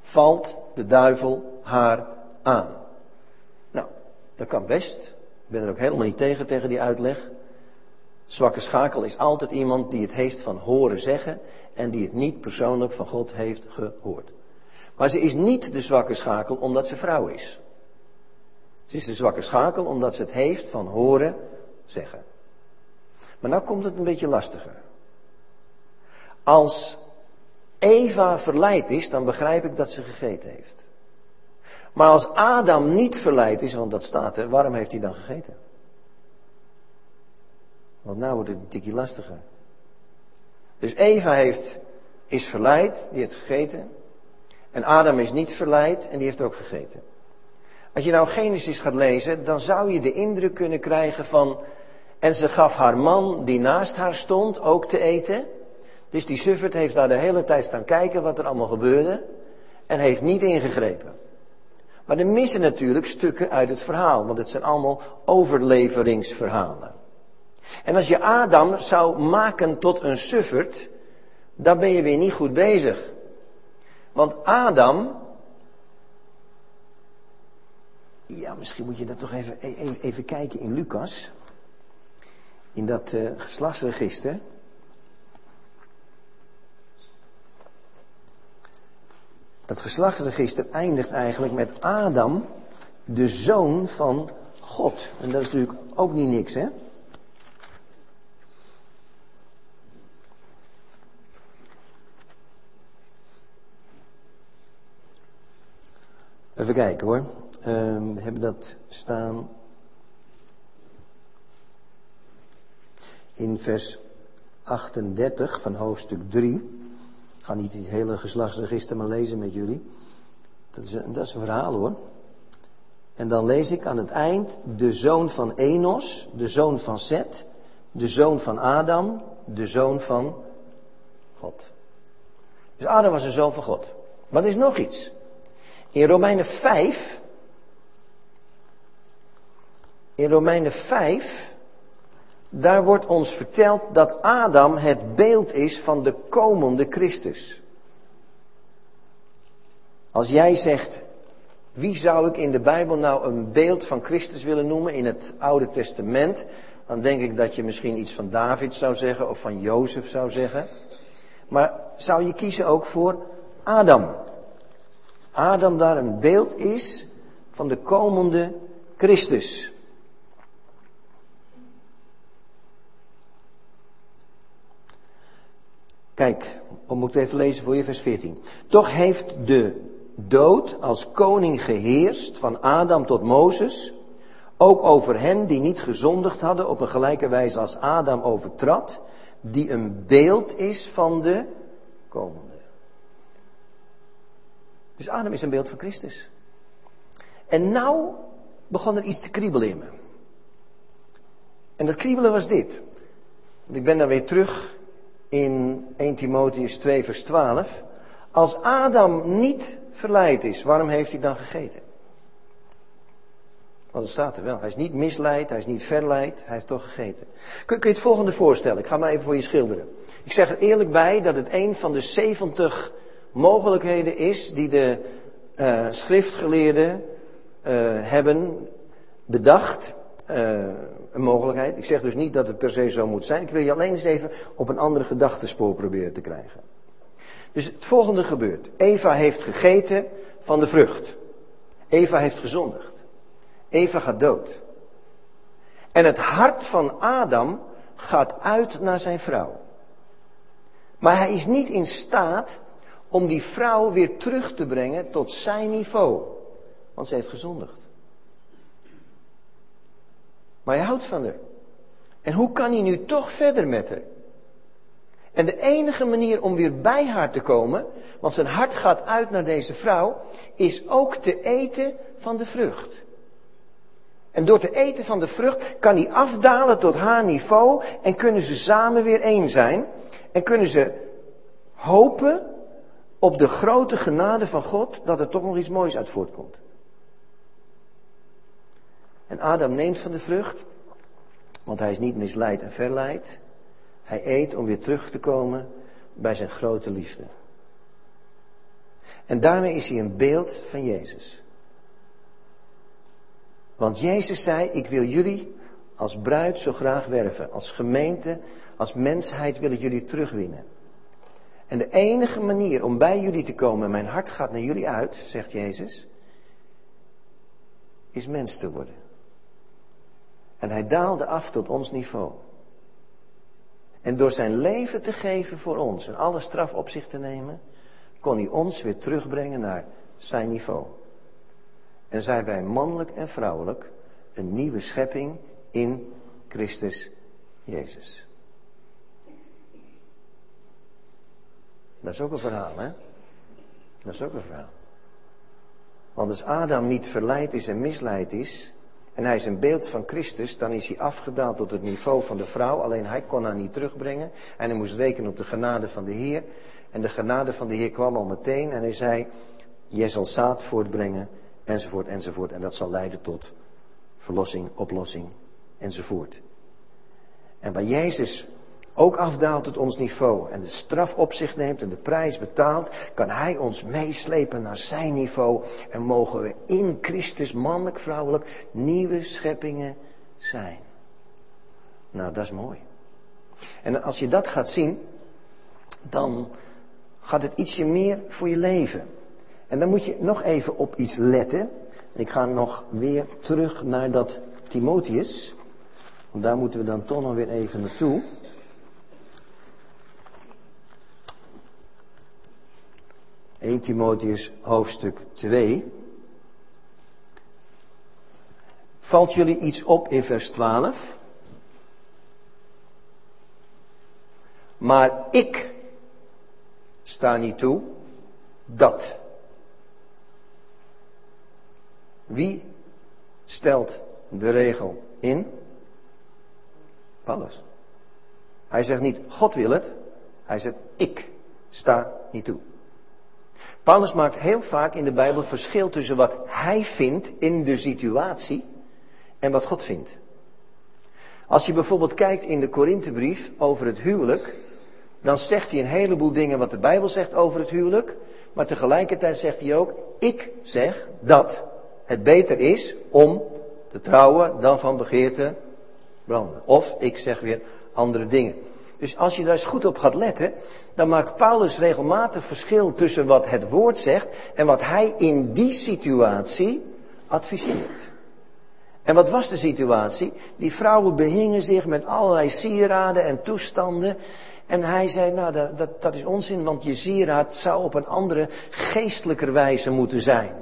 valt de duivel haar aan. Nou, dat kan best. Ik ben er ook helemaal niet tegen, tegen die uitleg. Zwakke schakel is altijd iemand die het heeft van horen zeggen en die het niet persoonlijk van God heeft gehoord. Maar ze is niet de zwakke schakel omdat ze vrouw is. Ze is de zwakke schakel omdat ze het heeft van horen zeggen. Maar nou komt het een beetje lastiger. Als Eva verleid is, dan begrijp ik dat ze gegeten heeft. Maar als Adam niet verleid is, want dat staat er, waarom heeft hij dan gegeten? Want nou wordt het een tikje lastiger. Dus Eva heeft, is verleid, die heeft gegeten. En Adam is niet verleid en die heeft ook gegeten. Als je nou Genesis gaat lezen, dan zou je de indruk kunnen krijgen van. En ze gaf haar man die naast haar stond ook te eten. Dus die suffert heeft daar de hele tijd staan kijken wat er allemaal gebeurde. En heeft niet ingegrepen. Maar er missen natuurlijk stukken uit het verhaal, want het zijn allemaal overleveringsverhalen. En als je Adam zou maken tot een suffert, dan ben je weer niet goed bezig. Want Adam. Ja, misschien moet je dat toch even, even, even kijken in Lucas. In dat uh, geslachtsregister. Dat geslachtsregister eindigt eigenlijk met Adam, de zoon van God. En dat is natuurlijk ook niet niks, hè? Even kijken hoor. We hebben dat staan in vers 38 van hoofdstuk 3 ga niet het hele geslachtsregister maar lezen met jullie. Dat is, een, dat is een verhaal hoor. En dan lees ik aan het eind de zoon van Enos, de zoon van Seth, de zoon van Adam, de zoon van God. Dus Adam was de zoon van God. Er is nog iets. In Romeinen 5, in Romeinen 5, daar wordt ons verteld dat Adam het beeld is van de komende Christus. Als jij zegt, wie zou ik in de Bijbel nou een beeld van Christus willen noemen in het Oude Testament? Dan denk ik dat je misschien iets van David zou zeggen of van Jozef zou zeggen. Maar zou je kiezen ook voor Adam? Adam daar een beeld is van de komende Christus. Kijk, om moet ik even lezen voor je vers 14. Toch heeft de dood als koning geheerst van Adam tot Mozes, ook over hen die niet gezondigd hadden op een gelijke wijze als Adam overtrad, die een beeld is van de komende. Dus Adam is een beeld van Christus. En nou begon er iets te kriebelen in me. En dat kriebelen was dit. Want ik ben dan weer terug in 1 Timotheus 2 vers 12. Als Adam niet verleid is, waarom heeft hij dan gegeten? Want het staat er wel. Hij is niet misleid, hij is niet verleid, hij heeft toch gegeten. Kun, kun je het volgende voorstellen? Ik ga maar even voor je schilderen. Ik zeg er eerlijk bij dat het een van de 70 mogelijkheden is die de uh, schriftgeleerden uh, hebben bedacht. Uh, een mogelijkheid. Ik zeg dus niet dat het per se zo moet zijn. Ik wil je alleen eens even op een andere gedachtespoor proberen te krijgen. Dus het volgende gebeurt. Eva heeft gegeten van de vrucht. Eva heeft gezondigd. Eva gaat dood. En het hart van Adam gaat uit naar zijn vrouw. Maar hij is niet in staat om die vrouw weer terug te brengen tot zijn niveau. Want ze heeft gezondigd. Maar hij houdt van haar. En hoe kan hij nu toch verder met haar? En de enige manier om weer bij haar te komen, want zijn hart gaat uit naar deze vrouw, is ook te eten van de vrucht. En door te eten van de vrucht kan hij afdalen tot haar niveau en kunnen ze samen weer één zijn. En kunnen ze hopen op de grote genade van God dat er toch nog iets moois uit voortkomt. En Adam neemt van de vrucht, want hij is niet misleid en verleid. Hij eet om weer terug te komen bij zijn grote liefde. En daarmee is hij een beeld van Jezus. Want Jezus zei, ik wil jullie als bruid zo graag werven. Als gemeente, als mensheid wil ik jullie terugwinnen. En de enige manier om bij jullie te komen, mijn hart gaat naar jullie uit, zegt Jezus, is mens te worden. En hij daalde af tot ons niveau. En door zijn leven te geven voor ons en alle straf op zich te nemen, kon hij ons weer terugbrengen naar zijn niveau. En zijn wij mannelijk en vrouwelijk een nieuwe schepping in Christus Jezus. Dat is ook een verhaal, hè? Dat is ook een verhaal. Want als Adam niet verleid is en misleid is, en hij is een beeld van Christus, dan is hij afgedaald tot het niveau van de vrouw. Alleen hij kon haar niet terugbrengen. En hij moest rekenen op de genade van de Heer. En de genade van de Heer kwam al meteen. En hij zei, jij zal zaad voortbrengen, enzovoort, enzovoort. En dat zal leiden tot verlossing, oplossing, enzovoort. En waar Jezus ook afdaalt tot ons niveau en de straf op zich neemt en de prijs betaalt, kan Hij ons meeslepen naar zijn niveau en mogen we in Christus, mannelijk, vrouwelijk, nieuwe scheppingen zijn. Nou, dat is mooi. En als je dat gaat zien, dan gaat het ietsje meer voor je leven. En dan moet je nog even op iets letten. Ik ga nog weer terug naar dat Timotheus. Want daar moeten we dan toch nog weer even naartoe. 1 Timotheus hoofdstuk 2. Valt jullie iets op in vers 12? Maar ik sta niet toe dat. Wie stelt de regel in? Paulus. Hij zegt niet God wil het, hij zegt ik sta niet toe. Paulus maakt heel vaak in de Bijbel verschil tussen wat hij vindt in de situatie en wat God vindt. Als je bijvoorbeeld kijkt in de Korinthebrief over het huwelijk, dan zegt hij een heleboel dingen wat de Bijbel zegt over het huwelijk, maar tegelijkertijd zegt hij ook, ik zeg dat het beter is om te trouwen dan van begeerte branden. Of ik zeg weer andere dingen. Dus als je daar eens goed op gaat letten, dan maakt Paulus regelmatig verschil tussen wat het woord zegt en wat hij in die situatie adviseert. En wat was de situatie? Die vrouwen behingen zich met allerlei sieraden en toestanden. En hij zei, nou dat, dat, is onzin, want je sieraad zou op een andere geestelijker wijze moeten zijn.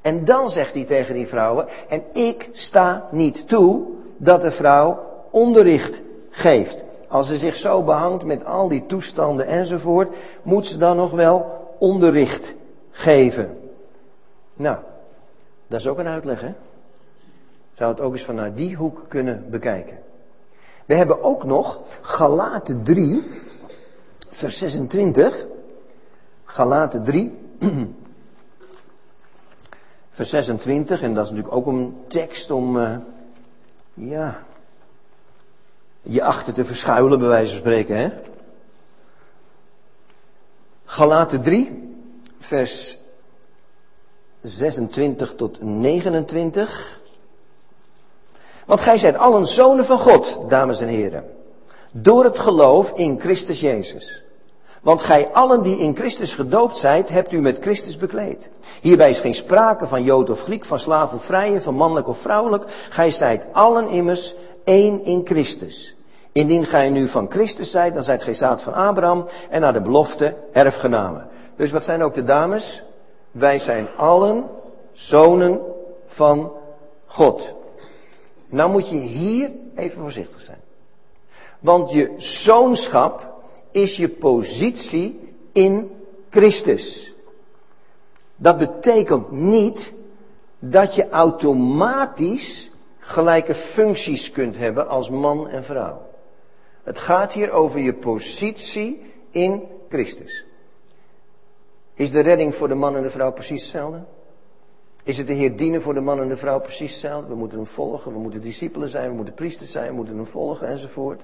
En dan zegt hij tegen die vrouwen, en ik sta niet toe dat de vrouw onderricht geeft. Als ze zich zo behangt met al die toestanden enzovoort, moet ze dan nog wel onderricht geven. Nou, dat is ook een uitleg, hè? Zou het ook eens vanuit die hoek kunnen bekijken. We hebben ook nog Galaten 3, vers 26. Galaten 3, vers 26. En dat is natuurlijk ook een tekst om, uh, ja, je achter te verschuilen, bij wijze van spreken. Hè? Galaten 3, vers 26 tot 29. Want gij zijt allen zonen van God, dames en heren. Door het geloof in Christus Jezus. Want gij allen die in Christus gedoopt zijt, hebt u met Christus bekleed. Hierbij is geen sprake van Jood of Griek, van slaaf of vrije, van mannelijk of vrouwelijk. Gij zijt allen immers één in Christus. Indien gij nu van Christus zijt, dan zijt gij zaad van Abraham en naar de belofte erfgenamen. Dus wat zijn ook de dames? Wij zijn allen zonen van God. Nou moet je hier even voorzichtig zijn. Want je zoonschap is je positie in Christus. Dat betekent niet dat je automatisch gelijke functies kunt hebben als man en vrouw. Het gaat hier over je positie in Christus. Is de redding voor de man en de vrouw precies hetzelfde? Is het de Heer dienen voor de man en de vrouw precies hetzelfde? We moeten hem volgen, we moeten discipelen zijn, we moeten priesters zijn, we moeten hem volgen enzovoort.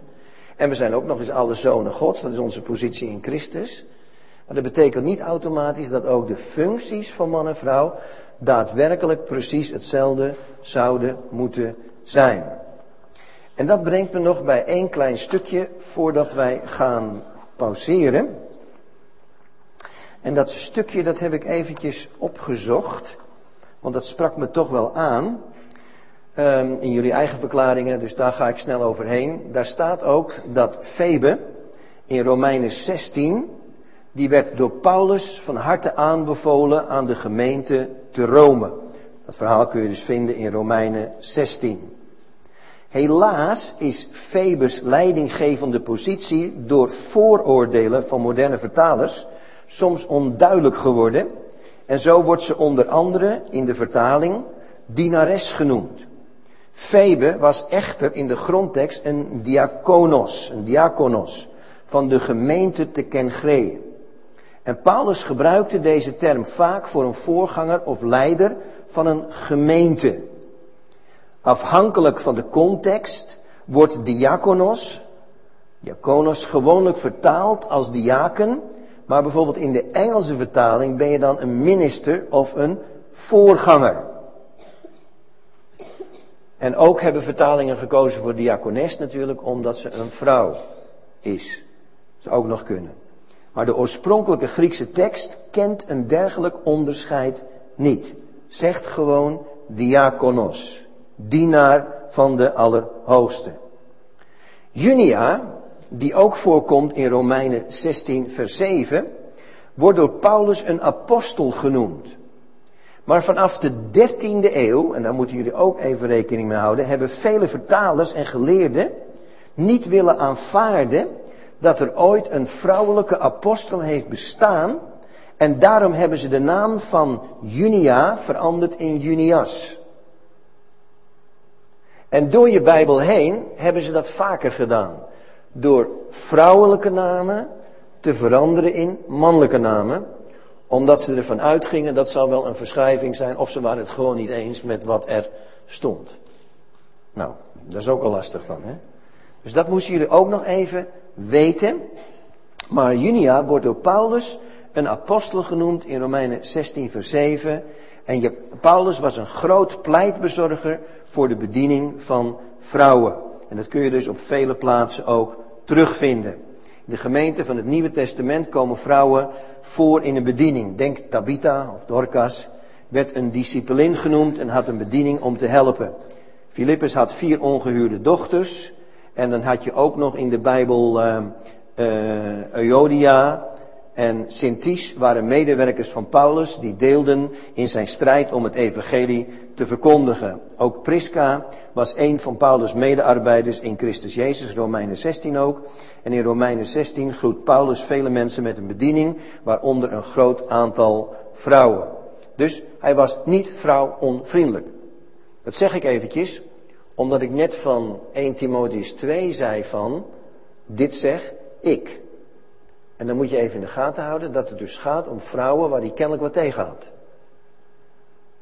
En we zijn ook nog eens alle zonen Gods, dat is onze positie in Christus. Maar dat betekent niet automatisch dat ook de functies van man en vrouw daadwerkelijk precies hetzelfde zouden moeten zijn. En dat brengt me nog bij één klein stukje voordat wij gaan pauzeren. En dat stukje dat heb ik eventjes opgezocht, want dat sprak me toch wel aan. Um, in jullie eigen verklaringen, dus daar ga ik snel overheen. Daar staat ook dat Febe in Romeinen 16, die werd door Paulus van harte aanbevolen aan de gemeente te Rome. Dat verhaal kun je dus vinden in Romeinen 16. Helaas is Febus leidinggevende positie door vooroordelen van moderne vertalers soms onduidelijk geworden. En zo wordt ze onder andere in de vertaling dienares genoemd. Febe was echter in de grondtekst een diakonos, een diakonos van de gemeente te Kengree. En Paulus gebruikte deze term vaak voor een voorganger of leider van een gemeente. Afhankelijk van de context wordt diakonos, diakonos gewoonlijk vertaald als diaken, maar bijvoorbeeld in de Engelse vertaling ben je dan een minister of een voorganger. En ook hebben vertalingen gekozen voor diakones natuurlijk, omdat ze een vrouw is. Zou ook nog kunnen. Maar de oorspronkelijke Griekse tekst kent een dergelijk onderscheid niet. Zegt gewoon diakonos dienaar van de Allerhoogste. Junia, die ook voorkomt in Romeinen 16, vers 7, wordt door Paulus een apostel genoemd. Maar vanaf de 13e eeuw, en daar moeten jullie ook even rekening mee houden, hebben vele vertalers en geleerden niet willen aanvaarden dat er ooit een vrouwelijke apostel heeft bestaan. En daarom hebben ze de naam van Junia veranderd in Junias. En door je Bijbel heen hebben ze dat vaker gedaan. Door vrouwelijke namen te veranderen in mannelijke namen. Omdat ze ervan uitgingen dat zal wel een verschrijving zijn. Of ze waren het gewoon niet eens met wat er stond. Nou, dat is ook al lastig dan, hè? Dus dat moesten jullie ook nog even weten. Maar Junia wordt door Paulus een apostel genoemd in Romeinen 16, vers 7. En Paulus was een groot pleitbezorger voor de bediening van vrouwen. En dat kun je dus op vele plaatsen ook terugvinden. In de gemeente van het Nieuwe Testament komen vrouwen voor in een bediening. Denk Tabitha of Dorcas, werd een discipelin genoemd en had een bediening om te helpen. Filippus had vier ongehuwde dochters. En dan had je ook nog in de Bijbel uh, uh, Euodia en Sintis waren medewerkers van Paulus die deelden in zijn strijd om het evangelie te verkondigen. Ook Prisca was een van Paulus' medearbeiders in Christus Jezus, Romeinen 16 ook. En in Romeinen 16 groet Paulus vele mensen met een bediening, waaronder een groot aantal vrouwen. Dus hij was niet vrouw-onvriendelijk. Dat zeg ik eventjes, omdat ik net van 1 Timotheus 2 zei van, dit zeg ik. En dan moet je even in de gaten houden dat het dus gaat om vrouwen waar hij kennelijk wat tegen had.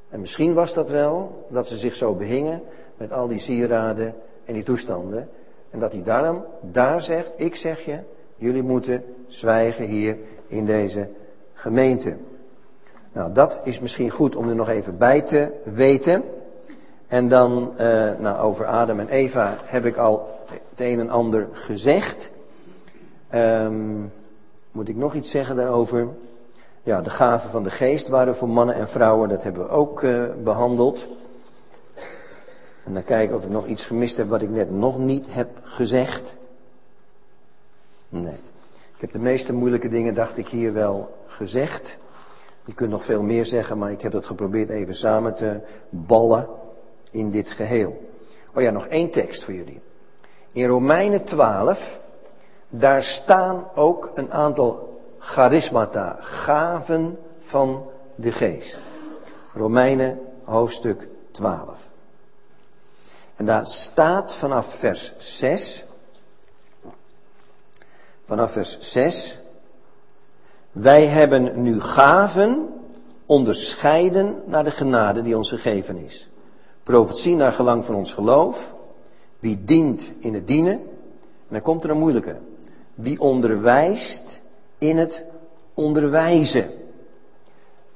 En misschien was dat wel dat ze zich zo behingen met al die sieraden en die toestanden. En dat hij daarom daar zegt, ik zeg je, jullie moeten zwijgen hier in deze gemeente. Nou, dat is misschien goed om er nog even bij te weten. En dan, uh, nou, over Adam en Eva heb ik al het een en ander gezegd. Um, moet ik nog iets zeggen daarover? Ja, de gaven van de geest waren voor mannen en vrouwen, dat hebben we ook uh, behandeld. En dan kijken of ik nog iets gemist heb wat ik net nog niet heb gezegd. Nee. Ik heb de meeste moeilijke dingen, dacht ik, hier wel gezegd. Je kunt nog veel meer zeggen, maar ik heb het geprobeerd even samen te ballen in dit geheel. Oh ja, nog één tekst voor jullie. In Romeinen 12, daar staan ook een aantal charismata, gaven van de geest. Romeinen hoofdstuk 12. En daar staat vanaf vers 6, vanaf vers 6, wij hebben nu gaven onderscheiden naar de genade die ons gegeven is. Profetie naar gelang van ons geloof. Wie dient in het dienen. En dan komt er een moeilijke. Wie onderwijst in het onderwijzen.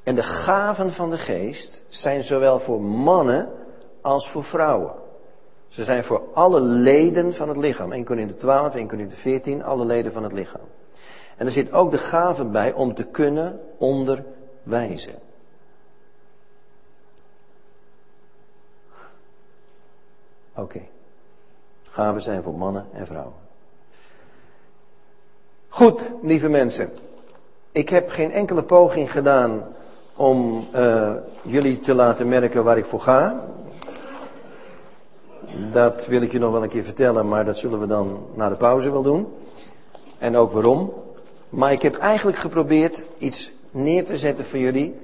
En de gaven van de geest zijn zowel voor mannen als voor vrouwen. Ze zijn voor alle leden van het lichaam. 1 Korinthe 12, 1 Korinthe 14, alle leden van het lichaam. En er zit ook de gave bij om te kunnen onderwijzen. Oké. Okay. Gaven zijn voor mannen en vrouwen. Goed, lieve mensen. Ik heb geen enkele poging gedaan om uh, jullie te laten merken waar ik voor ga. Dat wil ik je nog wel een keer vertellen, maar dat zullen we dan na de pauze wel doen. En ook waarom. Maar ik heb eigenlijk geprobeerd iets neer te zetten voor jullie.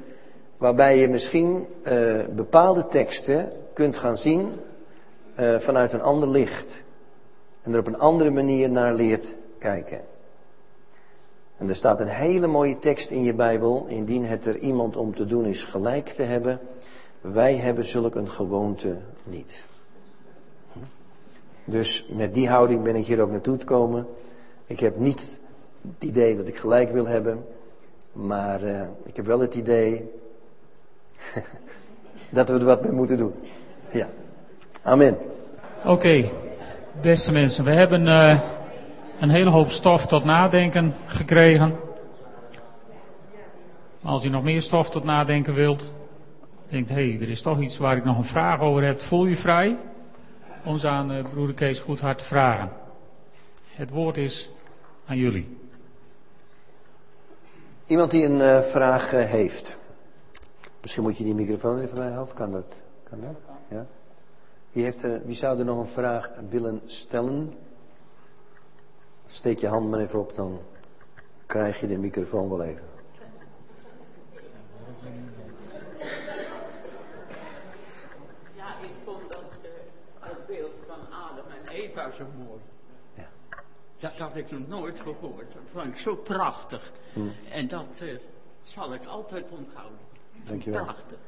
Waarbij je misschien uh, bepaalde teksten kunt gaan zien uh, vanuit een ander licht. En er op een andere manier naar leert kijken. En er staat een hele mooie tekst in je Bijbel. Indien het er iemand om te doen is gelijk te hebben. Wij hebben zulk een gewoonte niet. Dus met die houding ben ik hier ook naartoe gekomen. Ik heb niet het idee dat ik gelijk wil hebben. Maar uh, ik heb wel het idee dat we er wat mee moeten doen. Ja. Amen. Oké, okay. beste mensen, we hebben uh, een hele hoop stof tot nadenken gekregen. Als u nog meer stof tot nadenken wilt, denkt, hé, hey, er is toch iets waar ik nog een vraag over heb, voel je vrij om ze aan uh, broeder Kees Goedhart te vragen. Het woord is aan jullie. Iemand die een uh, vraag heeft. Misschien moet je die microfoon even bij houden. Kan dat? Kan dat? Ja. Wie, heeft er, wie zou er nog een vraag willen stellen? Steek je hand maar even op, dan krijg je de microfoon wel even. Ja, ik vond dat, uh, het beeld van Adam en Eva zo mooi. Ja. Dat had ik nog nooit gehoord. Dat vond ik zo prachtig. Hmm. En dat uh, zal ik altijd onthouden. Dankjewel. Prachtig.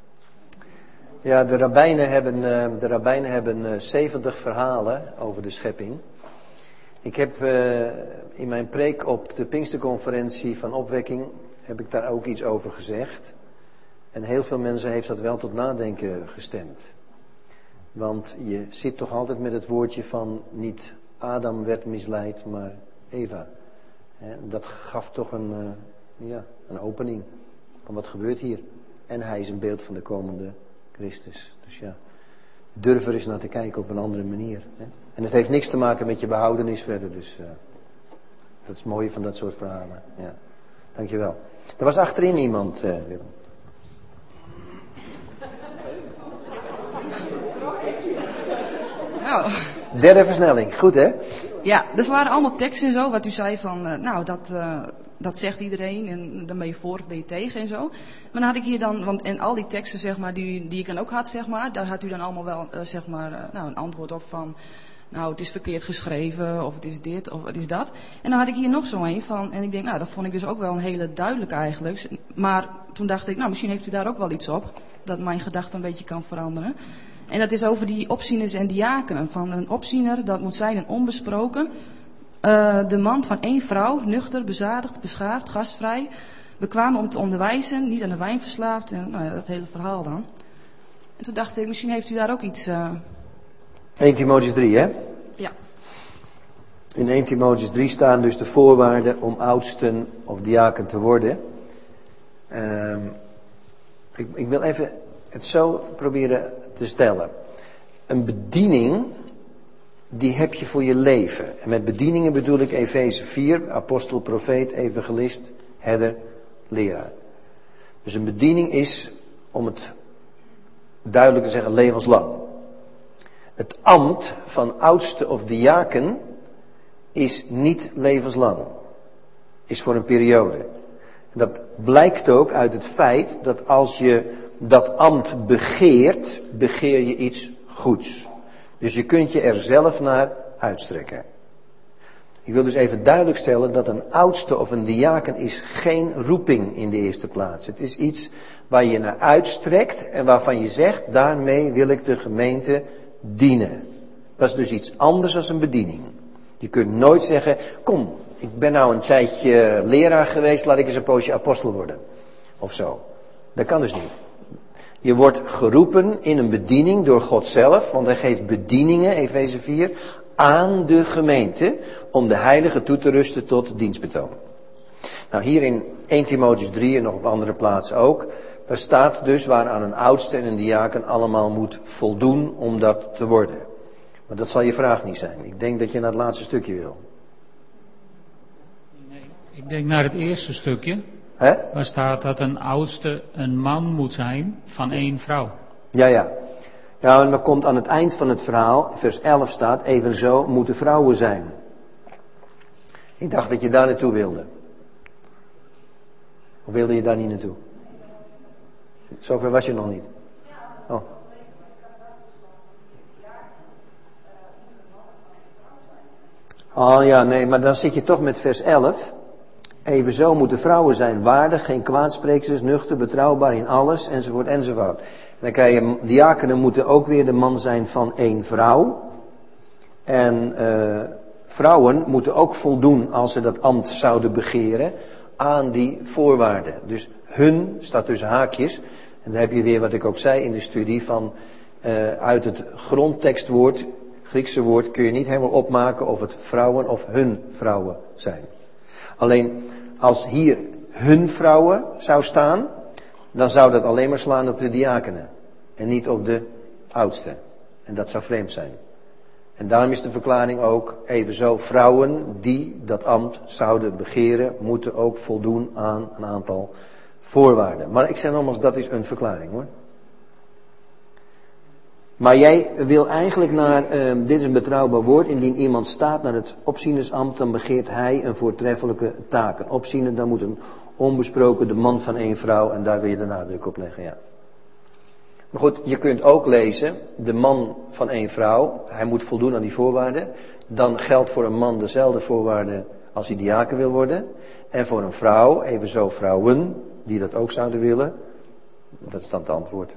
Ja, de rabbijnen hebben, uh, de rabbijnen hebben uh, 70 verhalen over de schepping. Ik heb uh, in mijn preek op de Pinksterconferentie van Opwekking, heb ik daar ook iets over gezegd. En heel veel mensen heeft dat wel tot nadenken gestemd. Want je zit toch altijd met het woordje van niet Adam werd misleid, maar Eva. Dat gaf toch een, ja, een opening van wat gebeurt hier. En hij is een beeld van de komende Christus. Dus ja, durf er eens naar te kijken op een andere manier. Hè? En het heeft niks te maken met je behoudenis verder. Dus uh, dat is het mooie van dat soort verhalen. Ja. Dankjewel. Er was achterin iemand, uh, Willem. Nou. Derde versnelling, goed hè? Ja, dus waren allemaal teksten en zo, wat u zei van, uh, nou, dat, dat zegt iedereen en dan ben je voor of ben je tegen en zo. Maar dan had ik hier dan, want en al die teksten zeg maar, die, die ik dan ook had, zeg maar, daar had u dan allemaal wel, uh, zeg maar, nou, een antwoord op van, nou, het is verkeerd geschreven, of het is dit, of het is dat. En dan had ik hier nog zo een van, en ik denk, nou, dat vond ik dus ook wel een hele duidelijk eigenlijk. Maar toen dacht ik, nou, misschien heeft u daar ook wel iets op, dat mijn gedachte een beetje kan veranderen. En dat is over die opzieners en diakenen. Van een opziener, dat moet zijn een onbesproken. Uh, de man van één vrouw, nuchter, bezadigd, beschaafd, gastvrij. Bekwaam om te onderwijzen, niet aan de wijn verslaafd. En nou ja, dat hele verhaal dan. En toen dacht ik, misschien heeft u daar ook iets... Uh... 1 Timotheus 3, hè? Ja. In 1 Timotheus 3 staan dus de voorwaarden om oudsten of diaken te worden. Uh, ik, ik wil even het zo proberen te stellen. Een bediening, die heb je voor je leven. En met bedieningen bedoel ik Efeze 4, apostel, profeet, evangelist, herder, leraar. Dus een bediening is, om het duidelijk te zeggen, levenslang. Het ambt van oudste of diaken is niet levenslang. Is voor een periode. En dat blijkt ook uit het feit dat als je dat ambt begeert, begeer je iets goeds. Dus je kunt je er zelf naar uitstrekken. Ik wil dus even duidelijk stellen dat een oudste of een diaken is geen roeping in de eerste plaats. Het is iets waar je naar uitstrekt en waarvan je zegt, daarmee wil ik de gemeente dienen. Dat is dus iets anders dan een bediening. Je kunt nooit zeggen, kom, ik ben nou een tijdje leraar geweest, laat ik eens een poosje apostel worden. Of zo. Dat kan dus niet. Je wordt geroepen in een bediening door God zelf, want hij geeft bedieningen, Efeze 4, aan de gemeente om de heilige toe te rusten tot dienstbetoon. Nou, hier in 1 Timotheus 3 en nog op andere plaatsen ook, daar staat dus waaraan een oudste en een diaken allemaal moet voldoen om dat te worden. Maar dat zal je vraag niet zijn. Ik denk dat je naar het laatste stukje wil. Nee, ik denk naar het eerste stukje. Hè? Waar staat dat een oudste een man moet zijn van één vrouw. Ja, ja. Ja, en dan komt aan het eind van het verhaal, vers 11 staat, evenzo moeten vrouwen zijn. Ik dacht dat je daar naartoe wilde. Of wilde je daar niet naartoe? Zover was je nog niet. Oh. Oh ja, nee, maar dan zit je toch met vers 11. Evenzo moeten vrouwen zijn waardig, geen kwaadspreeksters, nuchter, betrouwbaar in alles, enzovoort, enzovoort. En dan krijg je, diakenen moeten ook weer de man zijn van één vrouw. En uh, vrouwen moeten ook voldoen, als ze dat ambt zouden begeren, aan die voorwaarden. Dus hun, staat tussen haakjes, en dan heb je weer wat ik ook zei in de studie, van uh, uit het grondtekstwoord, Griekse woord, kun je niet helemaal opmaken of het vrouwen of hun vrouwen zijn. Alleen als hier hun vrouwen zou staan, dan zou dat alleen maar slaan op de diakenen en niet op de oudste. En dat zou vreemd zijn. En daarom is de verklaring ook evenzo vrouwen die dat ambt zouden begeren, moeten ook voldoen aan een aantal voorwaarden. Maar ik zeg nogmaals, dat is een verklaring hoor. Maar jij wil eigenlijk naar, uh, dit is een betrouwbaar woord, indien iemand staat naar het opzienersambt, dan begeert hij een voortreffelijke taak. Een opziener, dan moet een onbesproken de man van één vrouw, en daar wil je de nadruk op leggen, ja. Maar goed, je kunt ook lezen, de man van één vrouw, hij moet voldoen aan die voorwaarden. Dan geldt voor een man dezelfde voorwaarden als hij diaken wil worden. En voor een vrouw, evenzo vrouwen, die dat ook zouden willen. Dat is dan het antwoord.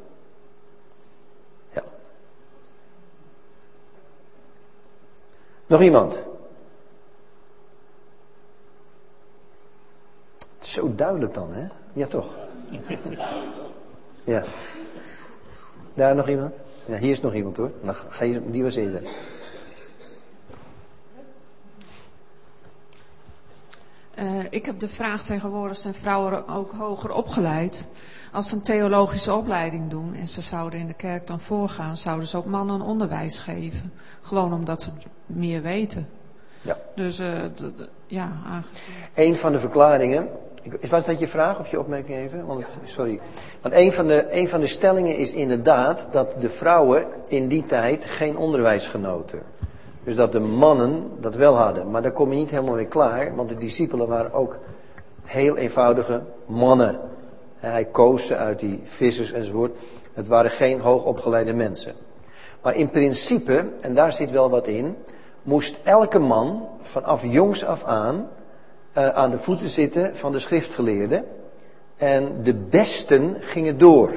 Nog iemand? Zo duidelijk dan, hè? Ja, toch? Ja. Daar nog iemand? Ja, hier is nog iemand hoor. Je, die was eerder. Uh, ik heb de vraag tegenwoordig, zijn vrouwen ook hoger opgeleid? Als ze een theologische opleiding doen en ze zouden in de kerk dan voorgaan, zouden ze ook mannen onderwijs geven. Gewoon omdat ze meer weten. Ja. Dus, uh, ja, aangezien. Een van de verklaringen was dat je vraag of je opmerking even? Want, sorry. Want een van, de, een van de stellingen is inderdaad dat de vrouwen in die tijd geen onderwijs genoten. Dus dat de mannen dat wel hadden. Maar daar kom je niet helemaal mee klaar, want de discipelen waren ook heel eenvoudige mannen. Hij koos ze uit die vissers enzovoort. Het waren geen hoogopgeleide mensen. Maar in principe, en daar zit wel wat in, moest elke man vanaf jongs af aan uh, aan de voeten zitten van de schriftgeleerden. En de besten gingen door.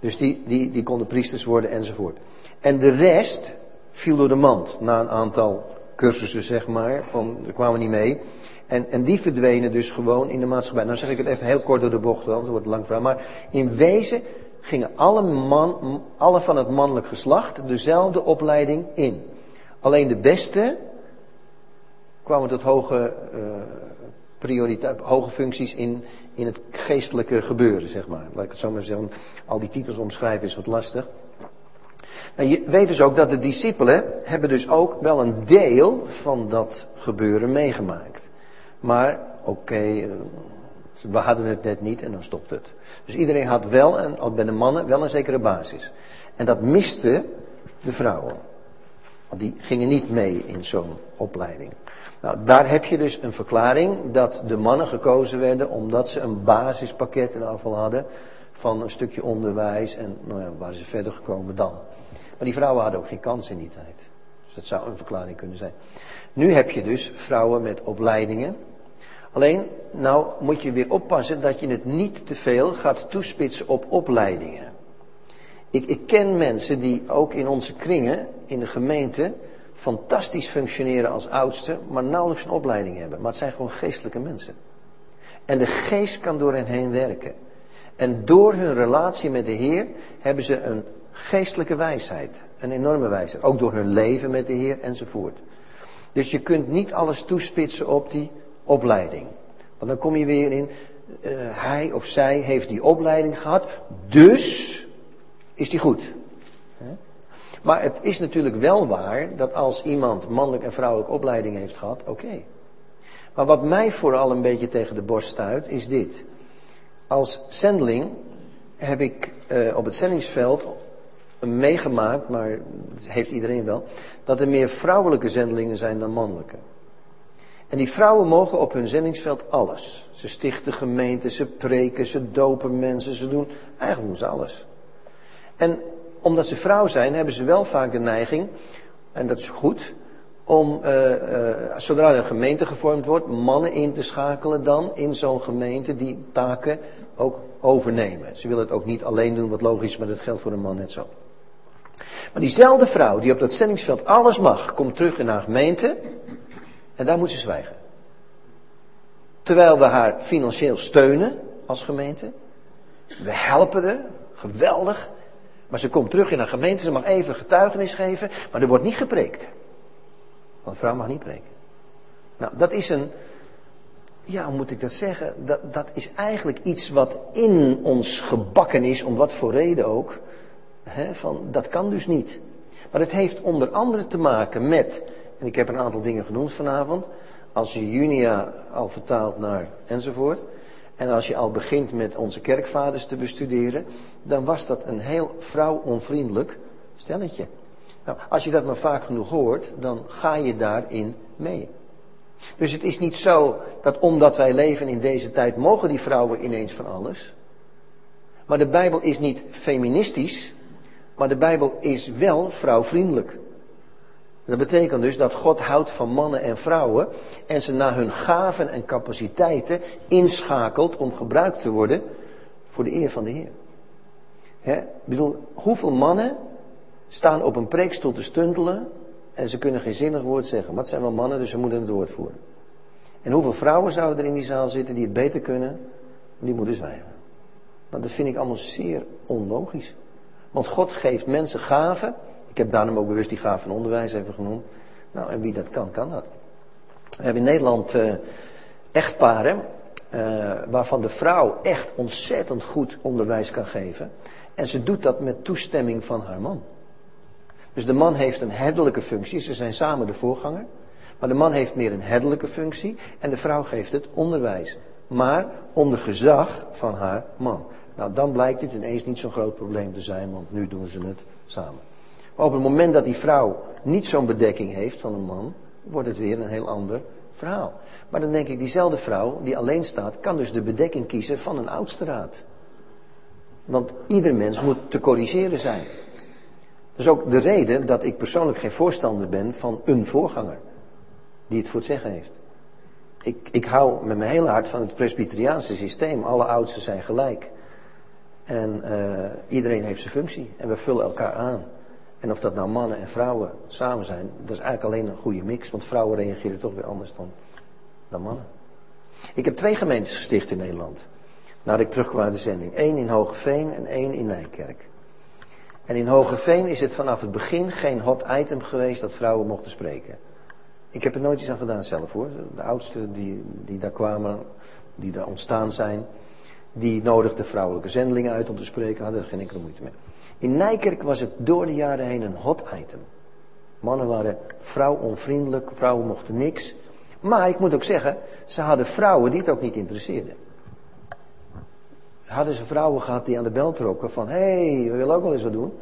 Dus die, die, die konden priesters worden enzovoort. En de rest viel door de mand na een aantal cursussen, zeg maar. Van, er kwamen niet mee. En, en die verdwenen dus gewoon in de maatschappij. Nou zeg ik het even heel kort door de bocht, wel, anders wordt het lang verhaal. Maar in wezen gingen alle, man, alle van het mannelijk geslacht dezelfde opleiding in. Alleen de beste kwamen tot hoge, uh, hoge functies in, in het geestelijke gebeuren, zeg maar. Laat ik het zo maar zeggen. Al die titels omschrijven is wat lastig. Nou, je weet dus ook dat de discipelen hebben dus ook wel een deel van dat gebeuren meegemaakt. Maar oké, eh, we hadden het net niet en dan stopt het. Dus iedereen had wel, en ook bij de mannen, wel een zekere basis. En dat miste de vrouwen. Die gingen niet mee in zo'n opleiding. Nou, daar heb je dus een verklaring dat de mannen gekozen werden omdat ze een basispakket in afval hadden van een stukje onderwijs en nou ja, waren ze verder gekomen dan. Maar die vrouwen hadden ook geen kans in die tijd. Dus dat zou een verklaring kunnen zijn. Nu heb je dus vrouwen met opleidingen. Alleen, nou moet je weer oppassen dat je het niet te veel gaat toespitsen op opleidingen. Ik, ik ken mensen die ook in onze kringen, in de gemeente, fantastisch functioneren als oudste, maar nauwelijks een opleiding hebben. Maar het zijn gewoon geestelijke mensen. En de geest kan door hen heen werken. En door hun relatie met de Heer hebben ze een geestelijke wijsheid. Een enorme wijsheid. Ook door hun leven met de Heer enzovoort. Dus je kunt niet alles toespitsen op die opleiding. Want dan kom je weer in, uh, hij of zij heeft die opleiding gehad, dus is die goed. Maar het is natuurlijk wel waar dat als iemand mannelijk en vrouwelijke opleiding heeft gehad, oké. Maar wat mij vooral een beetje tegen de borst stuit, is dit. Als zendeling heb ik uh, op het zendingsveld meegemaakt, maar dat heeft iedereen wel, dat er meer vrouwelijke zendelingen zijn dan mannelijke. En die vrouwen mogen op hun zendingsveld alles. Ze stichten gemeenten, ze preken, ze dopen mensen, ze doen, eigenlijk alles. En omdat ze vrouw zijn, hebben ze wel vaak de neiging, en dat is goed, om, uh, uh, zodra er een gemeente gevormd wordt, mannen in te schakelen dan in zo'n gemeente die taken ook overnemen. Ze willen het ook niet alleen doen, wat logisch is, maar dat geldt voor een man net zo. Maar diezelfde vrouw die op dat zendingsveld alles mag, komt terug in haar gemeente en daar moet ze zwijgen. Terwijl we haar financieel steunen als gemeente. We helpen haar, geweldig. Maar ze komt terug in haar gemeente, ze mag even getuigenis geven, maar er wordt niet gepreekt. Want vrouw mag niet preken. Nou, dat is een, ja, hoe moet ik dat zeggen? Dat, dat is eigenlijk iets wat in ons gebakken is, om wat voor reden ook. Van, dat kan dus niet. Maar het heeft onder andere te maken met, en ik heb een aantal dingen genoemd vanavond, als je Junia al vertaalt naar enzovoort, en als je al begint met onze kerkvaders te bestuderen, dan was dat een heel vrouwonvriendelijk stelletje. Nou, als je dat maar vaak genoeg hoort, dan ga je daarin mee. Dus het is niet zo dat omdat wij leven in deze tijd, mogen die vrouwen ineens van alles. Maar de Bijbel is niet feministisch, maar de Bijbel is wel vrouwvriendelijk. Dat betekent dus dat God houdt van mannen en vrouwen en ze naar hun gaven en capaciteiten inschakelt om gebruikt te worden voor de eer van de Heer. He, ik bedoel, hoeveel mannen staan op een preekstoel te stuntelen en ze kunnen geen zinnig woord zeggen. Maar het zijn wel mannen, dus ze moeten het woord voeren. En hoeveel vrouwen zouden er in die zaal zitten die het beter kunnen? Die moeten zwijgen. Nou, dat vind ik allemaal zeer onlogisch. Want God geeft mensen gaven. Ik heb daarom ook bewust die gave van onderwijs even genoemd. Nou, en wie dat kan, kan dat. We hebben in Nederland uh, echtparen. Uh, waarvan de vrouw echt ontzettend goed onderwijs kan geven. En ze doet dat met toestemming van haar man. Dus de man heeft een herderlijke functie. Ze zijn samen de voorganger. Maar de man heeft meer een herderlijke functie. En de vrouw geeft het onderwijs. Maar onder gezag van haar man. Nou, dan blijkt dit ineens niet zo'n groot probleem te zijn, want nu doen ze het samen. Op het moment dat die vrouw niet zo'n bedekking heeft van een man, wordt het weer een heel ander verhaal. Maar dan denk ik, diezelfde vrouw die alleen staat, kan dus de bedekking kiezen van een oudste raad. Want ieder mens moet te corrigeren zijn. Dat is ook de reden dat ik persoonlijk geen voorstander ben van een voorganger. Die het voor het zeggen heeft. Ik, ik hou met mijn hele hart van het Presbyteriaanse systeem. Alle oudsten zijn gelijk. En uh, iedereen heeft zijn functie. En we vullen elkaar aan. En of dat nou mannen en vrouwen samen zijn, dat is eigenlijk alleen een goede mix. Want vrouwen reageren toch weer anders dan, mannen. Ik heb twee gemeentes gesticht in Nederland. Nadat ik terugkwam uit de zending. Eén in Hogeveen en één in Nijkerk. En in Hogeveen is het vanaf het begin geen hot item geweest dat vrouwen mochten spreken. Ik heb er nooit iets aan gedaan zelf hoor. De oudsten die, die daar kwamen, die daar ontstaan zijn, die nodigden vrouwelijke zendelingen uit om te spreken, hadden er geen enkele moeite mee. In Nijkerk was het door de jaren heen een hot item. Mannen waren vrouwonvriendelijk, vrouwen mochten niks. Maar ik moet ook zeggen, ze hadden vrouwen die het ook niet interesseerden. Hadden ze vrouwen gehad die aan de bel trokken van, hé, hey, we willen ook wel eens wat doen.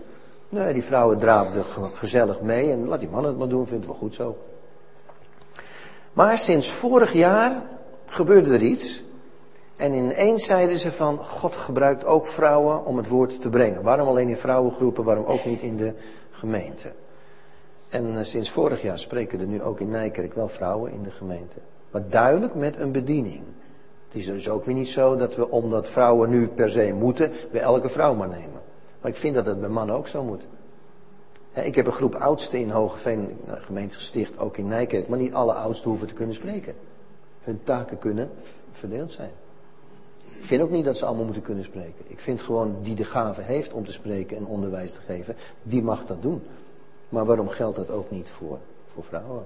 Nee, die vrouwen draafden gezellig mee en laat die mannen het maar doen, vindt het wel goed zo. Maar sinds vorig jaar gebeurde er iets. En ineens zeiden ze van, God gebruikt ook vrouwen om het woord te brengen. Waarom alleen in vrouwengroepen, waarom ook niet in de gemeente? En eh, sinds vorig jaar spreken er nu ook in Nijkerk wel vrouwen in de gemeente. Maar duidelijk met een bediening. Het is dus ook weer niet zo dat we, omdat vrouwen nu per se moeten, bij elke vrouw maar nemen. Maar ik vind dat het bij mannen ook zo moet. Ik heb een groep oudsten in Hogeveen, gemeente gesticht, ook in Nijkerk. Maar niet alle oudsten hoeven te kunnen spreken. Hun taken kunnen verdeeld zijn. Ik vind ook niet dat ze allemaal moeten kunnen spreken. Ik vind gewoon die de gave heeft om te spreken en onderwijs te geven, die mag dat doen. Maar waarom geldt dat ook niet voor, voor vrouwen?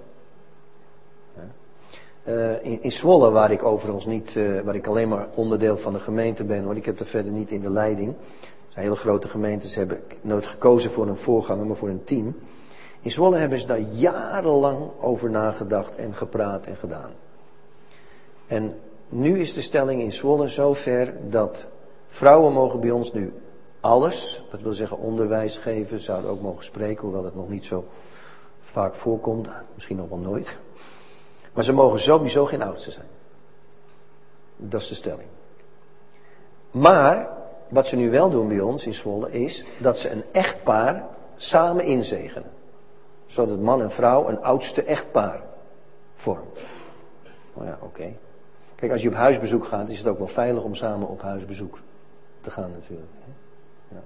In, in, Zwolle, waar ik overigens niet, uh, waar ik alleen maar onderdeel van de gemeente ben, hoor, ik heb er verder niet in de leiding zijn hele grote gemeentes hebben nooit gekozen voor een voorganger, maar voor een team. In Zwolle hebben ze daar jarenlang over nagedacht en gepraat en gedaan. En nu is de stelling in Zwolle zover dat vrouwen mogen bij ons nu alles, dat wil zeggen onderwijs geven, zouden ook mogen spreken, hoewel het nog niet zo vaak voorkomt, misschien nog wel nooit. Maar ze mogen sowieso geen oudste zijn. Dat is de stelling. Maar wat ze nu wel doen bij ons in Zwolle is dat ze een echtpaar samen inzegenen. Zodat man en vrouw een oudste echtpaar vormt. Nou ja, oké. Kijk, als je op huisbezoek gaat, is het ook wel veilig om samen op huisbezoek te gaan natuurlijk. Ja.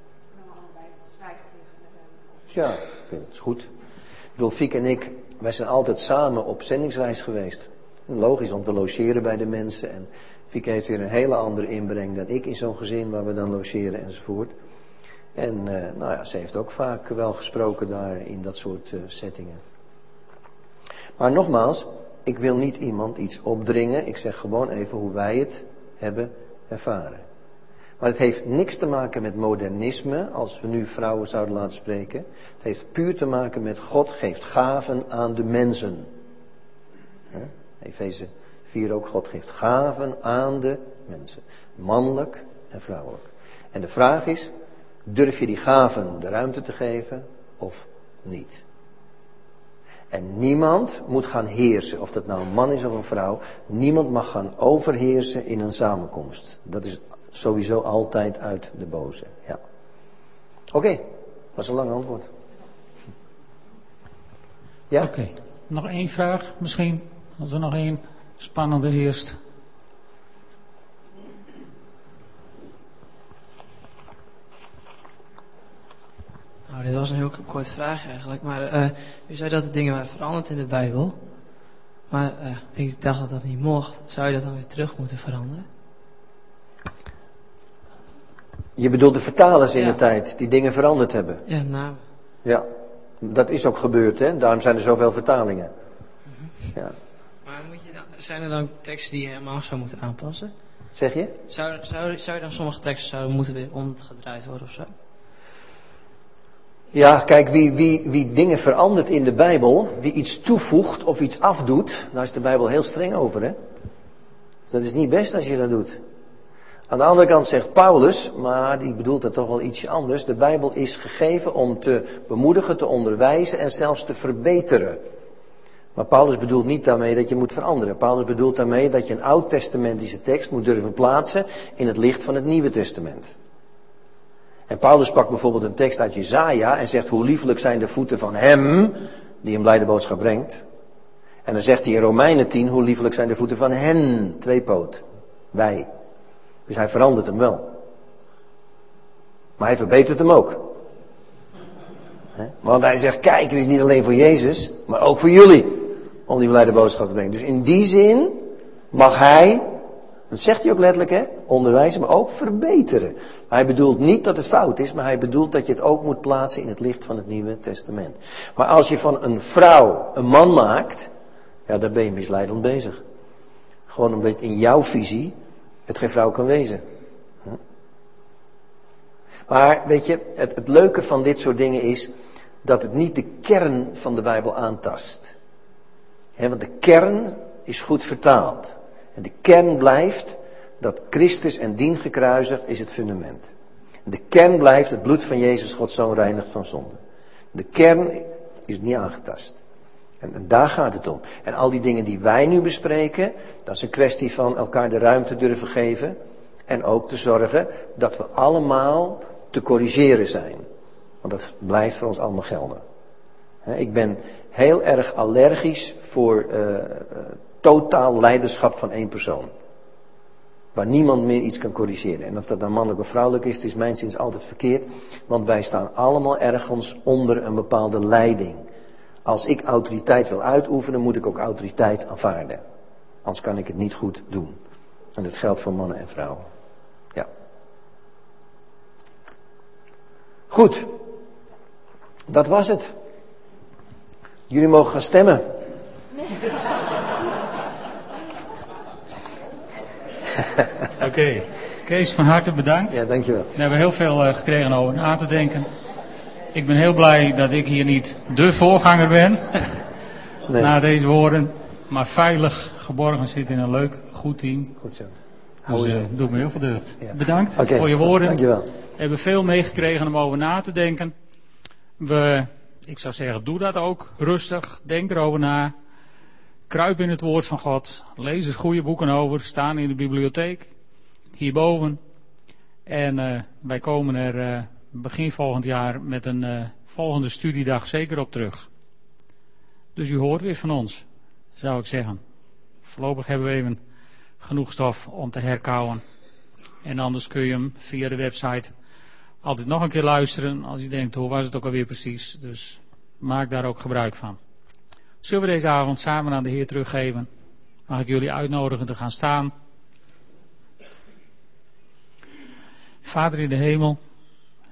Ja, dat is goed. Ik bedoel, Fiek en ik, wij zijn altijd samen op zendingsreis geweest. Logisch, want we logeren bij de mensen en Fieke heeft weer een hele andere inbreng dan ik in zo'n gezin waar we dan logeren enzovoort. En uh, nou ja, ze heeft ook vaak wel gesproken daar in dat soort uh, settingen. Maar nogmaals, ik wil niet iemand iets opdringen. Ik zeg gewoon even hoe wij het hebben ervaren. Maar het heeft niks te maken met modernisme, als we nu vrouwen zouden laten spreken. Het heeft puur te maken met God geeft gaven aan de mensen. Efeze 4 ook, God geeft gaven aan de mensen. Mannelijk en vrouwelijk. En de vraag is, durf je die gaven de ruimte te geven of niet? En niemand moet gaan heersen, of dat nou een man is of een vrouw. Niemand mag gaan overheersen in een samenkomst. Dat is sowieso altijd uit de boze. Ja. Oké, okay, was een lang antwoord. Ja? Oké, nog één vraag misschien, als er nog één spannende heerst. Nou, dit was een heel korte vraag eigenlijk. Maar eh, u zei dat de dingen waren veranderd in de Bijbel. Maar eh, ik dacht dat dat niet mocht. Zou je dat dan weer terug moeten veranderen? Je bedoelt de vertalers in Ja. de tijd die dingen veranderd hebben. Ja, nou. Ja, dat is ook gebeurd, hè? Daarom zijn er zoveel vertalingen. Ja. Maar moet je dan, zijn er dan teksten die je helemaal zou moeten aanpassen? Zeg je? Zou, zou, zou je dan sommige teksten zouden moeten weer omgedraaid worden of zo? Ja, kijk, wie, wie, wie dingen verandert in de Bijbel, wie iets toevoegt of iets afdoet, daar is de Bijbel heel streng over, hè? Dus dat is niet best als je dat doet. Aan de andere kant zegt Paulus, maar die bedoelt dat toch wel ietsje anders, de Bijbel is gegeven om te bemoedigen, te onderwijzen en zelfs te verbeteren. Maar Paulus bedoelt niet daarmee dat je moet veranderen. Paulus bedoelt daarmee dat je een oud-testamentische tekst moet durven plaatsen in het licht van het Nieuwe Testament. En Paulus pakt bijvoorbeeld een tekst uit Jezaja en zegt hoe liefelijk zijn de voeten van hem die een blijde boodschap brengt. En dan zegt hij in Romeinen 10 hoe liefelijk zijn de voeten van hen, tweepoot, wij. Dus hij verandert hem wel. Maar hij verbetert hem ook. Want hij zegt, kijk, het is niet alleen voor Jezus, maar ook voor jullie. Om die blijde boodschap te brengen. Dus in die zin mag hij, dat zegt hij ook letterlijk, hè, onderwijzen, maar ook verbeteren. Hij bedoelt niet dat het fout is, maar hij bedoelt dat je het ook moet plaatsen in het licht van het Nieuwe Testament. Maar als je van een vrouw een man maakt, ja, dan ben je misleidend bezig. Gewoon omdat in jouw visie het geen vrouw kan wezen. Hm? Maar weet je, het, het leuke van dit soort dingen is dat het niet de kern van de Bijbel aantast. Hè, want de kern is goed vertaald. De kern blijft dat Christus en dien gekruisigd is het fundament. De kern blijft het bloed van Jezus, Gods Zoon, reinigt van zonde. De kern is niet aangetast. En, en daar gaat het om. En al die dingen die wij nu bespreken, dat is een kwestie van elkaar de ruimte durven geven. En ook te zorgen dat we allemaal te corrigeren zijn. Want dat blijft voor ons allemaal gelden. Ik ben heel erg allergisch voor eh, eh, totaal leiderschap van één persoon. Waar niemand meer iets kan corrigeren. En of dat nou mannelijk of vrouwelijk is, is mijn zins altijd verkeerd. Want wij staan allemaal ergens onder een bepaalde leiding. Als ik autoriteit wil uitoefenen, moet ik ook autoriteit aanvaarden. Anders kan ik het niet goed doen. En dat geldt voor mannen en vrouwen. Ja. Goed. Dat was het. Jullie mogen gaan stemmen. Oké. Kees, van harte bedankt. Ja, dankjewel. We hebben heel veel eh, gekregen over na te denken. Ik ben heel blij dat ik hier niet de voorganger ben Nee. na deze woorden. Maar veilig geborgen zit in een leuk, goed team. Goed zo. Dus eh doet me heel veel deugd. Ja. Bedankt voor je woorden. Dankjewel. We hebben veel meegekregen om over na te denken. We, ik zou zeggen, doe dat ook rustig. Denk erover na. Kruip in het woord van God. Lees er goede boeken over. Staan in de bibliotheek. Hierboven. En eh, wij komen er eh, begin volgend jaar met een eh, volgende studiedag zeker op terug. Dus u hoort weer van ons, zou ik zeggen. Voorlopig hebben we even genoeg stof om te herkauwen. En anders kun je hem via de website altijd nog een keer luisteren als je denkt, hoe was het ook alweer precies. Dus maak daar ook gebruik van. Zullen we deze avond samen aan de Heer teruggeven? Mag ik jullie uitnodigen te gaan staan? Vader in de hemel,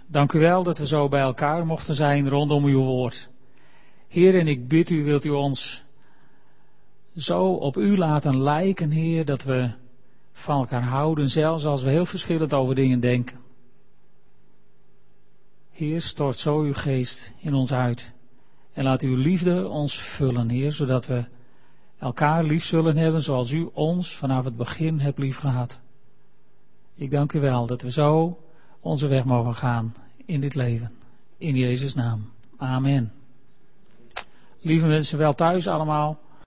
dank u wel dat we zo bij elkaar mochten zijn rondom uw woord. Heer, en ik bid u, wilt u ons zo op u laten lijken, Heer, dat we van elkaar houden, zelfs als we heel verschillend over dingen denken. Heer, stort zo uw geest in ons uit. En laat uw liefde ons vullen, Heer, zodat we elkaar lief zullen hebben zoals u ons vanaf het begin hebt lief gehad. Ik dank u wel dat we zo onze weg mogen gaan in dit leven. In Jezus' naam. Amen. Lieve mensen, wel thuis allemaal.